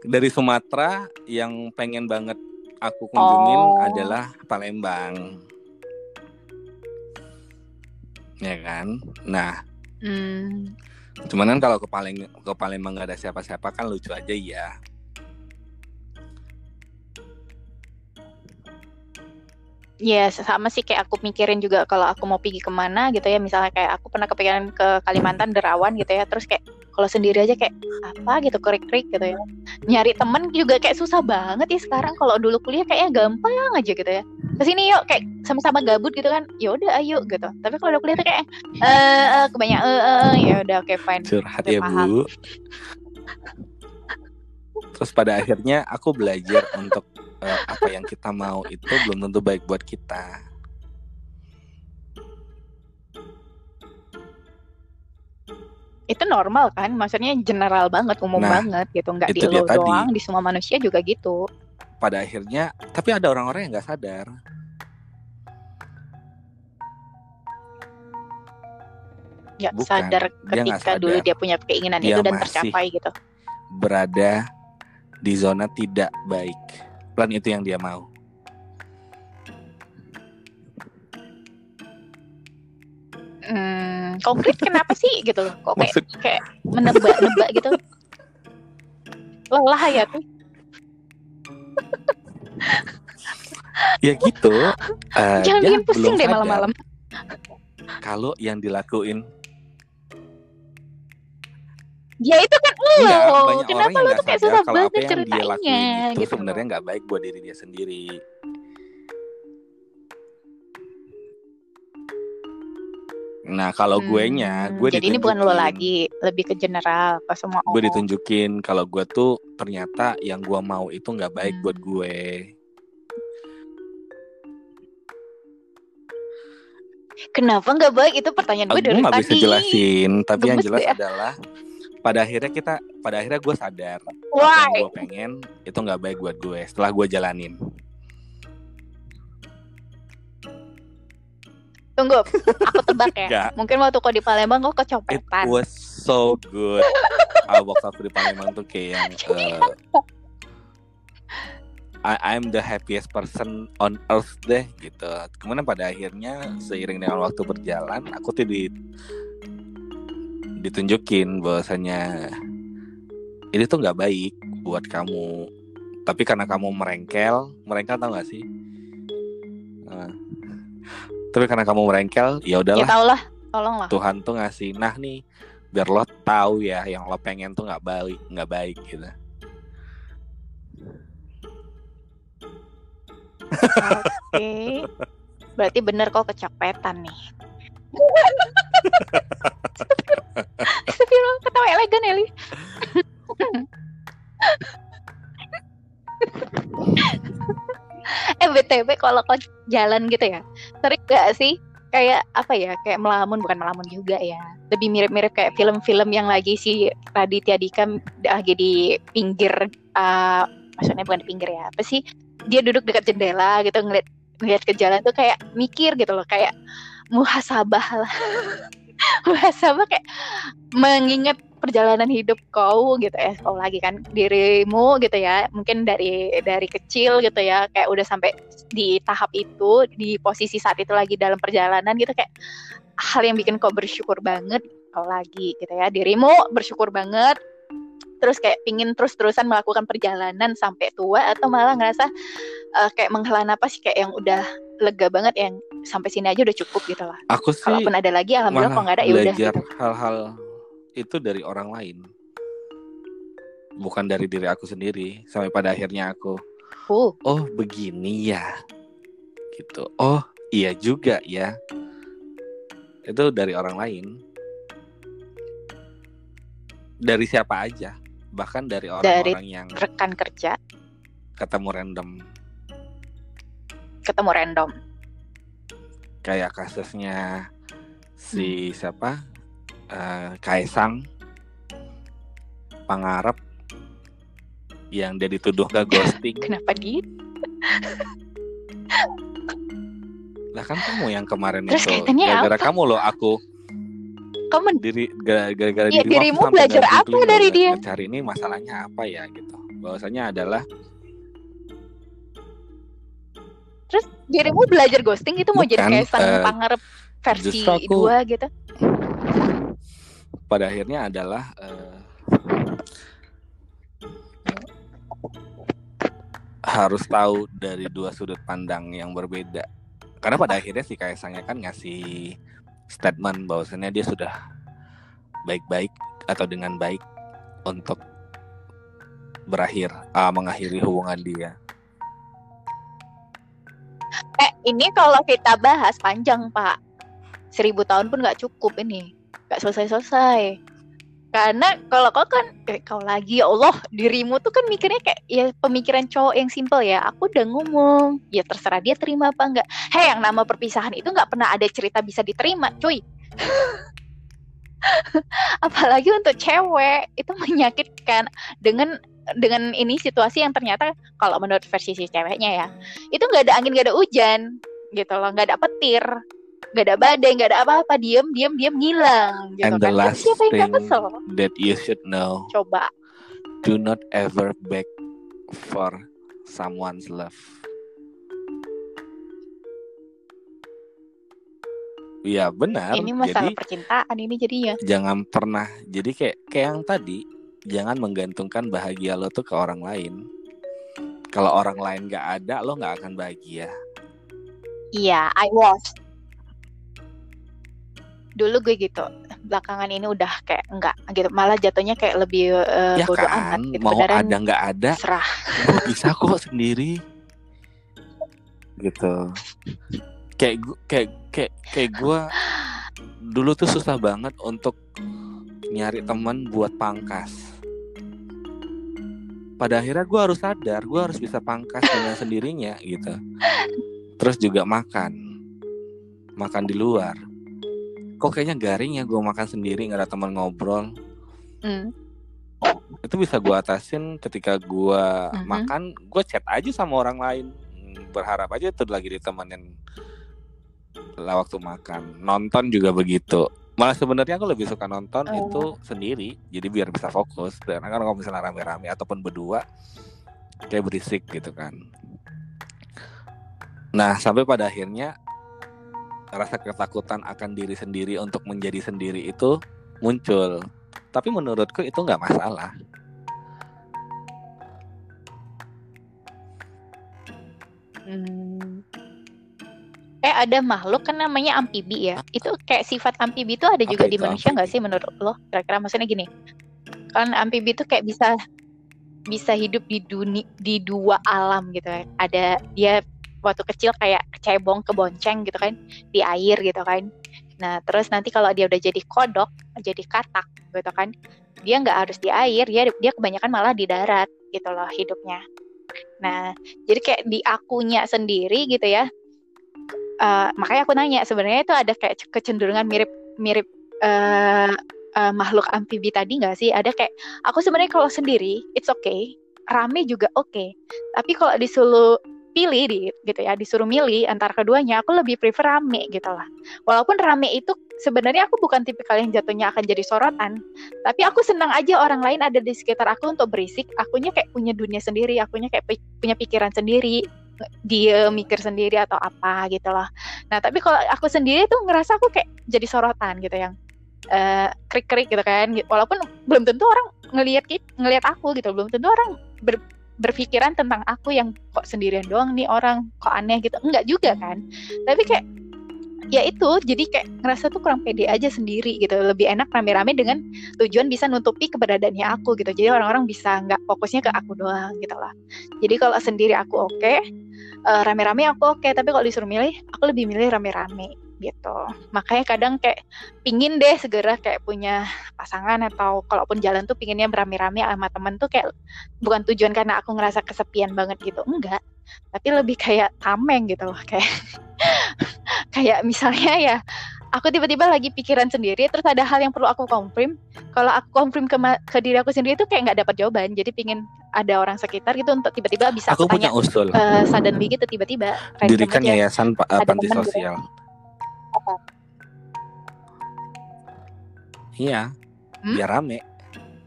dari Sumatera yang pengen banget aku kunjungin oh. adalah Palembang ya kan nah hmm. cuman kan kalau ke Palembang ke Palembang nggak ada siapa-siapa kan lucu aja ya Ya yes, sama sih kayak aku mikirin juga kalau aku mau pergi ke mana gitu ya. Misalnya kayak aku pernah kepikiran ke Kalimantan Derawan gitu ya. Terus kayak kalau sendiri aja kayak apa? gitu krik-krik gitu ya. Nyari temen juga kayak susah banget ya sekarang. Kalau dulu kuliah kayaknya gampang aja gitu ya. Ke sini yuk kayak sama-sama gabut gitu kan. Ya udah ayo gitu. Tapi kalau udah kuliah tuh kayak eh uh, kebanyakan eh uh, ya udah oke okay, fine. Curhat ya bu. terus pada akhirnya aku belajar untuk uh, apa yang kita mau itu belum tentu baik buat kita. Itu normal kan? Maksudnya general banget, umum nah, banget gitu, nggak di lo doang, di semua manusia juga gitu. Pada akhirnya, tapi ada orang-orang yang nggak sadar. Ya Bukan, sadar ketika dia dulu dia punya keinginan dia itu dan tercapai gitu. Berada di zona tidak baik plan itu yang dia mau. Hmm, konkret kenapa sih gitu loh? Kok kayak, kayak menebak-nebak gitu? Lelah ya tuh. ya gitu. Uh, Jangan bikin pusing deh malam-malam. Kalau yang dilakuin dia itu kan lu lo kenapa lu tuh kayak susah banget ceritainnya itu gitu sebenarnya nggak baik buat diri dia sendiri Nah kalau hmm. gue nya, gue jadi ini bukan lo lagi, lebih ke general ke semua orang. Gue ditunjukin kalau gue tuh ternyata yang gue mau itu nggak baik hmm. buat gue. Kenapa nggak baik? Itu pertanyaan gue dari tadi. Gue nggak bisa jelasin, tapi Gemes yang jelas ya. adalah pada akhirnya kita, pada akhirnya gue sadar apa Why? yang gue pengen itu nggak baik buat gue. Setelah gue jalanin. Tunggu, aku tebak ya. Nggak. Mungkin waktu kau di Palembang kau It kecopetan. was so good. Ah, box office di Palembang tuh kayak yang eh, I I'm the happiest person on earth deh gitu. Kemudian pada akhirnya seiring dengan waktu berjalan, aku tuh di, ditunjukin bahwasanya ini tuh nggak baik buat kamu. Tapi karena kamu merengkel, merengkel tau gak sih? Nah, tapi karena kamu merengkel, ya Ya udahlah. tau lah, tolong lah. Tuhan tuh ngasih nah nih biar lo tahu ya yang lo pengen tuh nggak baik nggak baik gitu Oke. Berarti bener kau kecopetan nih. Astagfirullah, ketawa elegan Eli. eh BTW kalau kau jalan gitu ya, sering gak sih kayak apa ya, kayak melamun bukan melamun juga ya. Lebih mirip-mirip kayak film-film yang lagi si Raditya Dika lagi di pinggir eh, maksudnya bukan di pinggir ya. Apa sih? Dia duduk dekat jendela gitu ngeliat ngeliat ke jalan tuh kayak mikir gitu loh, kayak muhasabah lah. muhasabah kayak mengingat perjalanan hidup kau gitu ya. Kau lagi kan dirimu gitu ya. Mungkin dari dari kecil gitu ya. Kayak udah sampai di tahap itu di posisi saat itu lagi dalam perjalanan gitu. Kayak hal yang bikin kau bersyukur banget kau lagi gitu ya. Dirimu bersyukur banget. Terus kayak pingin terus-terusan melakukan perjalanan sampai tua atau malah ngerasa eh, kayak menghela napas kayak yang udah lega banget yang sampai sini aja udah cukup gitu lah. Aku sih kalaupun ada lagi alhamdulillah kalau nggak ada ya udah. belajar gitu. hal-hal itu dari orang lain. Bukan dari diri aku sendiri sampai pada akhirnya aku Uh, oh begini ya. Gitu. Oh iya juga ya. Itu dari orang lain. Dari siapa aja bahkan dari orang-orang yang rekan kerja. ketemu random. Ketemu random kayak kasusnya si siapa? Eh, Kaisang Pangarep yang dia dituduh ke ghosting. Kenapa dia? Lah kan kamu yang kemarin Terus itu gara-gara kamu loh aku kamu diri gara- gara-gara Iya, dirimu belajar apa dari dia? ngecari ini masalahnya apa ya gitu. Bahwasanya adalah terus dirimu belajar ghosting itu mau jadi Bukan, kayak sang eh, pangarep versi aku- dua gitu pada akhirnya adalah eh, harus tahu dari dua sudut pandang yang berbeda. Karena pada akhirnya si Kaisangnya kan ngasih statement bahwasannya dia sudah baik-baik atau dengan baik untuk berakhir ah, mengakhiri hubungan dia. Eh ini kalau kita bahas panjang pak. Seribu tahun pun nggak cukup ini. Nggak selesai selesai karena kalau kau kan eh, kau lagi ya Allah dirimu tuh kan mikirnya kayak ya pemikiran cowok yang simple ya. Aku udah ngomong. Ya terserah dia terima apa enggak hei yang nama perpisahan itu nggak pernah ada cerita bisa diterima cuy. Apalagi untuk cewek itu menyakitkan. Dengan dengan ini situasi yang ternyata kalau menurut versi si ceweknya ya itu nggak ada angin nggak ada hujan gitu loh nggak ada petir nggak ada badai nggak ada apa-apa diem diem diem ngilang gitu And the kan last siapa yang thing kesel that you should know, coba do not ever beg for someone's love. Iya benar. ini masalah Jadi percintaan ini jadinya jangan pernah. Jadi kayak kayak yang tadi, jangan menggantungkan bahagia lo tuh ke orang lain. Kalau orang lain nggak ada, lo nggak akan bahagia. iya I was dulu gue gitu belakangan ini udah kayak enggak gitu malah jatuhnya kayak lebih eh, ya bodo kan, amat gitu mau Beneran ada nggak ada, serah gue bisa kok sendiri. Gitu. Kayak kayak kayak kayak gue dulu tuh susah banget untuk nyari teman buat pangkas. Pada akhirnya gue harus sadar gue harus bisa pangkas dengan sendirinya gitu. Terus juga makan. Makan di luar. Kok kayaknya garing ya gue makan sendiri nggak ada teman ngobrol. Hmm. itu bisa gue atasin ketika gue Mhm. makan gue chat aja sama orang lain. Berharap aja itu lagi ditemenin lah waktu makan. Nonton juga begitu malah sebenarnya aku lebih suka nonton Oh. itu sendiri jadi biar bisa fokus dan kan kalau misalnya rame-rame ataupun berdua kayak berisik gitu kan nah sampai pada akhirnya rasa ketakutan akan diri sendiri untuk menjadi sendiri itu muncul tapi menurutku itu nggak masalah Hmm. Eh ada makhluk kan namanya amfibi ya. Itu kayak sifat amfibi itu ada juga Apa di manusia nggak sih menurut lo? Kira-kira maksudnya gini. Kan amfibi itu kayak bisa bisa hidup di dunia di dua alam gitu kan. Ada dia waktu kecil kayak kecebong kebonceng gitu kan di air gitu kan. Nah terus nanti kalau dia udah jadi kodok jadi katak gitu kan dia nggak harus di air dia dia kebanyakan malah di darat gitu loh hidupnya. Nah jadi kayak di akunya sendiri gitu ya Eh, makanya aku nanya sebenarnya itu ada kayak kecenderungan mirip mirip eh eh, makhluk amfibi tadi nggak sih? Ada kayak aku sebenarnya kalau sendiri it's okay. Rame juga oke tapi kalau disuruh pilih di gitu ya disuruh milih antara keduanya aku lebih prefer rame gitu lah. Walaupun rame itu sebenarnya aku bukan tipikal yang jatuhnya akan jadi sorotan tapi aku senang aja orang lain ada di sekitar aku untuk berisik. Akunya kayak punya dunia sendiri akunya kayak punya pikiran sendiri dia mikir sendiri atau apa gitu loh. Nah tapi kalau aku sendiri tuh ngerasa aku kayak jadi sorotan gitu yang eh, krik-krik gitu kan. Walaupun belum tentu orang ngelihat ngelihat aku gitu, belum tentu orang ber- berpikiran tentang aku yang kok sendirian doang nih orang kok aneh gitu. Enggak juga kan. Tapi kayak ya itu jadi kayak ngerasa tuh kurang pede aja sendiri gitu lebih enak rame-rame dengan tujuan bisa nutupi keberadaannya aku gitu jadi orang-orang bisa nggak fokusnya ke aku doang gitu lah jadi kalau sendiri aku oke eh, rame-rame aku oke tapi kalau disuruh milih aku lebih milih rame-rame gitu. Makanya kadang kayak pingin deh segera kayak punya pasangan atau kalaupun jalan tuh pinginnya berame-rame sama temen tuh kayak bukan tujuan karena aku ngerasa kesepian banget gitu enggak. Tapi lebih kayak tameng gitu loh kayak kayak misalnya ya aku tiba-tiba lagi pikiran sendiri terus ada hal yang perlu aku confirm kalau aku confirm ke, ke diri aku sendiri tuh kayak nggak dapat jawaban. Jadi pingin ada orang sekitar gitu untuk tiba-tiba bisa aku aku, punya tanya usul. eh, suddenly gitu tiba-tiba dirikan aja. yayasan pa- eh, Ada panti sosial. Apa? iya. Hmm? biar rame.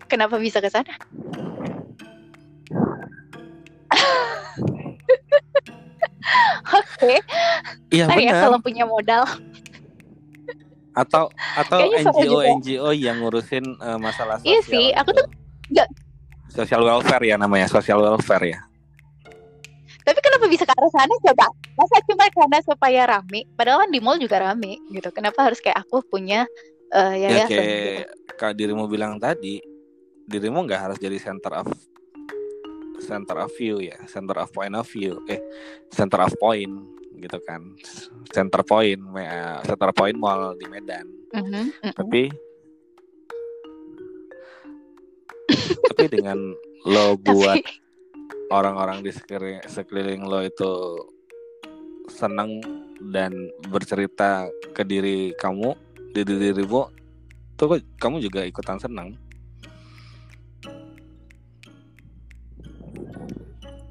Kenapa bisa ke sana? Oke, iya ntar ya benar. kalau punya modal. Atau atau Kayaknya NGO. NGO yang ngurusin eh, masalah sosial Iya sih, aku gitu. tuh nggak- social welfare ya namanya social welfare ya Tapi kenapa bisa ke arah sana coba? Masa cuma karena supaya rame? Padahal kan di mall juga rame gitu. Kenapa harus kayak aku punya ya yayasan gitu? kayak kalau dirimu bilang tadi dirimu nggak harus jadi center of center of view ya center of point of view eh center of point gitu kan center point me- eh, center point mall di Medan Mhm, mhm. tapi tapi dengan lo buat Tapi orang-orang di sekeliling, sekeliling lo itu senang dan bercerita ke diri kamu diri dirimu tuh kamu juga ikutan senang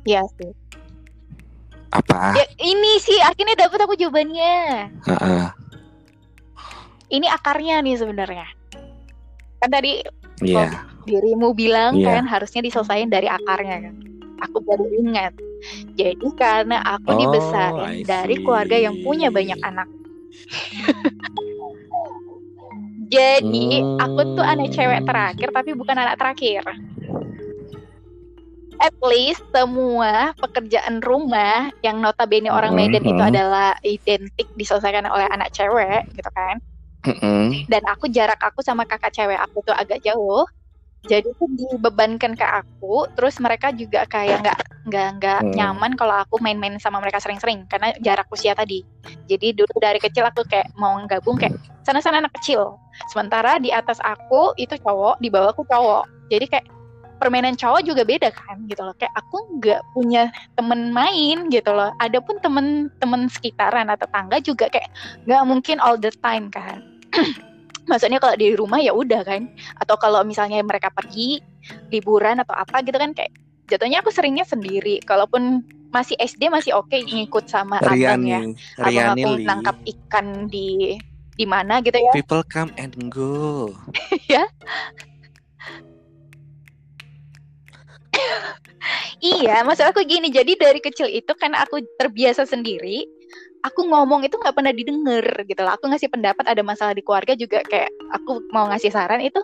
ya sih. Apa Ya, ini sih akhirnya dapet aku jawabannya. Heeh. Ini akarnya nih sebenarnya. Kan tadi Iya dirimu bilang Iya. kan harusnya diselesain dari akarnya kan. Aku baru ingat. Jadi karena aku Oh, dibesarin dari keluarga yang punya banyak anak. Jadi aku tuh anak cewek Hmm. terakhir tapi bukan anak terakhir. At least semua pekerjaan rumah yang notabene orang Medan itu Mhm. adalah identik diselesaikan oleh anak cewek gitu kan. Mm-mm. Dan aku jarak aku sama kakak cewek aku tuh agak jauh. jadi itu dibebankan ke aku terus mereka juga kayak nggak nggak nggak hmm. nyaman kalau aku main-main sama mereka sering-sering karena jarak usia tadi jadi dulu dari kecil aku kayak mau gabung kayak sana-sana anak kecil sementara di atas aku itu cowok di bawah aku cowok jadi kayak permainan cowok juga beda kan gitu loh. Kayak aku nggak punya temen main gitu loh. Ada pun temen-temen sekitaran atau tangga juga kayak nggak mungkin all the time kan. Maksudnya kalau di rumah ya udah kan. Atau kalau misalnya mereka pergi liburan atau apa gitu kan kayak jatuhnya aku seringnya sendiri. Kalaupun masih SD masih oke okay, ngikut sama abang ya. Abang aku nangkap ikan di di mana gitu ya. People come and go. Ya iya maksud aku gini jadi dari kecil itu kan aku terbiasa sendiri aku ngomong itu nggak pernah didengar gitu loh. Aku ngasih pendapat ada masalah di keluarga juga kayak aku mau ngasih saran itu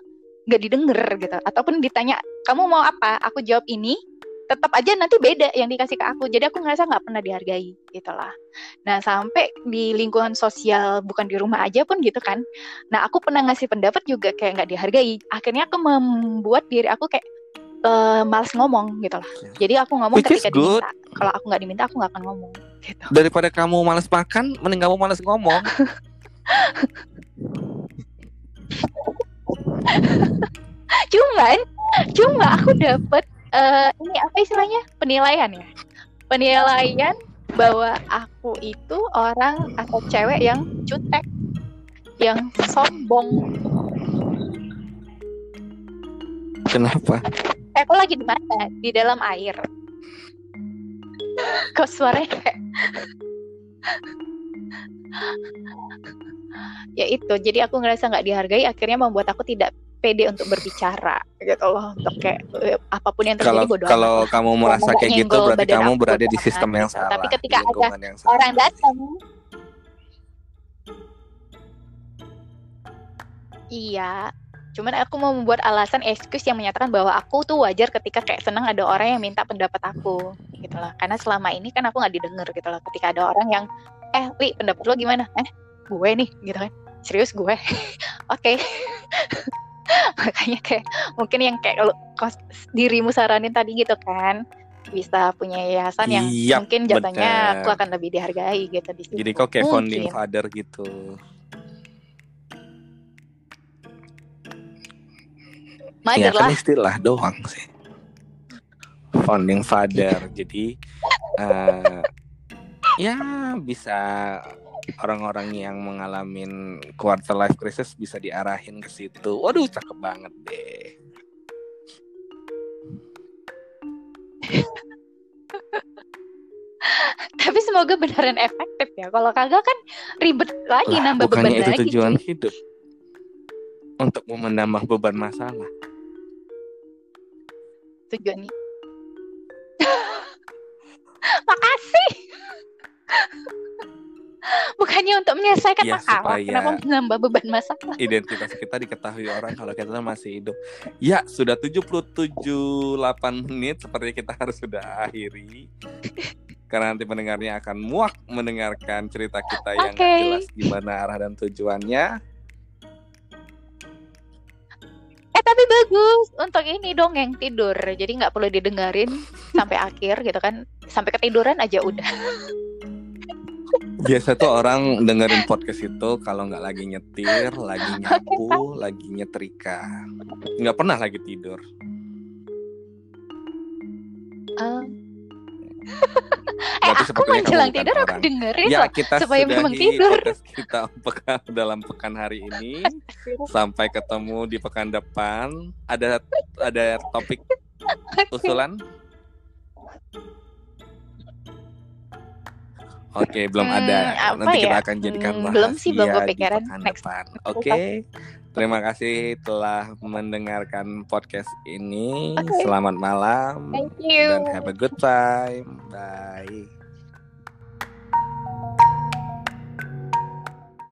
nggak didengar gitu. Ataupun ditanya kamu mau apa, aku jawab ini, tetap aja nanti beda yang dikasih ke aku. Jadi aku ngerasa nggak pernah dihargai gitu lah. Nah sampai di lingkungan sosial bukan di rumah aja pun gitu kan. Nah aku pernah ngasih pendapat juga kayak nggak dihargai. Akhirnya aku membuat diri aku kayak uh, males ngomong gitu lah. Jadi aku ngomong Which ketika diminta. Kalau aku nggak diminta aku nggak akan ngomong. Gitu. Daripada kamu males makan, mending kamu males ngomong. cuman, cuma aku dapat uh, ini apa istilahnya penilaian ya, penilaian bahwa aku itu orang atau cewek yang cutek, yang sombong. Kenapa? Eh, aku lagi di mana? Di dalam air. Kok suaranya kayak... ya itu, jadi aku ngerasa nggak dihargai, akhirnya membuat aku tidak pede untuk berbicara gitu loh untuk kayak eh, apa pun yang terjadi kalau, kalau kamu merasa kayak gitu berarti kamu berada di sistem yang gitu. salah tapi ketika ada orang datang iya Cuman aku mau membuat alasan excuse yang menyatakan bahwa aku tuh wajar ketika kayak senang ada orang yang minta pendapat aku gitu loh. Karena selama ini kan aku nggak didengar gitu loh. Ketika ada orang yang eh Li pendapat lo gimana? Eh gue nih gitu kan. Serius gue. Oke. Makanya kayak mungkin yang kayak lo kos dirimu saranin tadi gitu kan bisa punya yayasan yang yep, mungkin jatuhnya aku akan lebih dihargai gitu di situ. Jadi kok kayak founding father gitu. Mother ya, kan istilah doang sih. Founding father. Jadi uh, ya bisa orang-orang yang mengalami quarter life crisis bisa diarahin ke situ. Waduh, cakep banget deh. Tapi semoga beneran efektif ya. Kalau kagak kan ribet lagi lah, nambah beban itu lagi. tujuan hidup. Untuk menambah beban masalah tujuannya makasih. Bukannya untuk menyelesaikan ya, masalah kenapa menambah beban masalah? identitas kita diketahui orang kalau kita masih hidup. Ya sudah 77 8 menit seperti kita harus sudah akhiri. Karena nanti pendengarnya akan muak mendengarkan cerita kita yang okay. jelas gimana arah dan tujuannya tapi bagus. Untuk ini dong yang tidur. Jadi nggak perlu didengarin sampai akhir gitu kan. Sampai ketiduran aja udah. Biasa tuh orang dengerin podcast itu kalau nggak lagi nyetir lagi nyapu lagi nyetrika. Nggak pernah lagi tidur. Um, eh aku menjelang tidur aku dengerin ya, kita supaya memang tidur. kita pekan dalam pekan hari ini. Sampai ketemu di pekan depan. Ada ada topik usulan Oke, belum hmm, ada. Nanti ya? kita akan jadikan hmm, belum sih belum kepikiran next. Oke. Okay. Terima kasih telah mendengarkan podcast ini. Okay. Selamat malam Thank you. dan have a good time. Bye.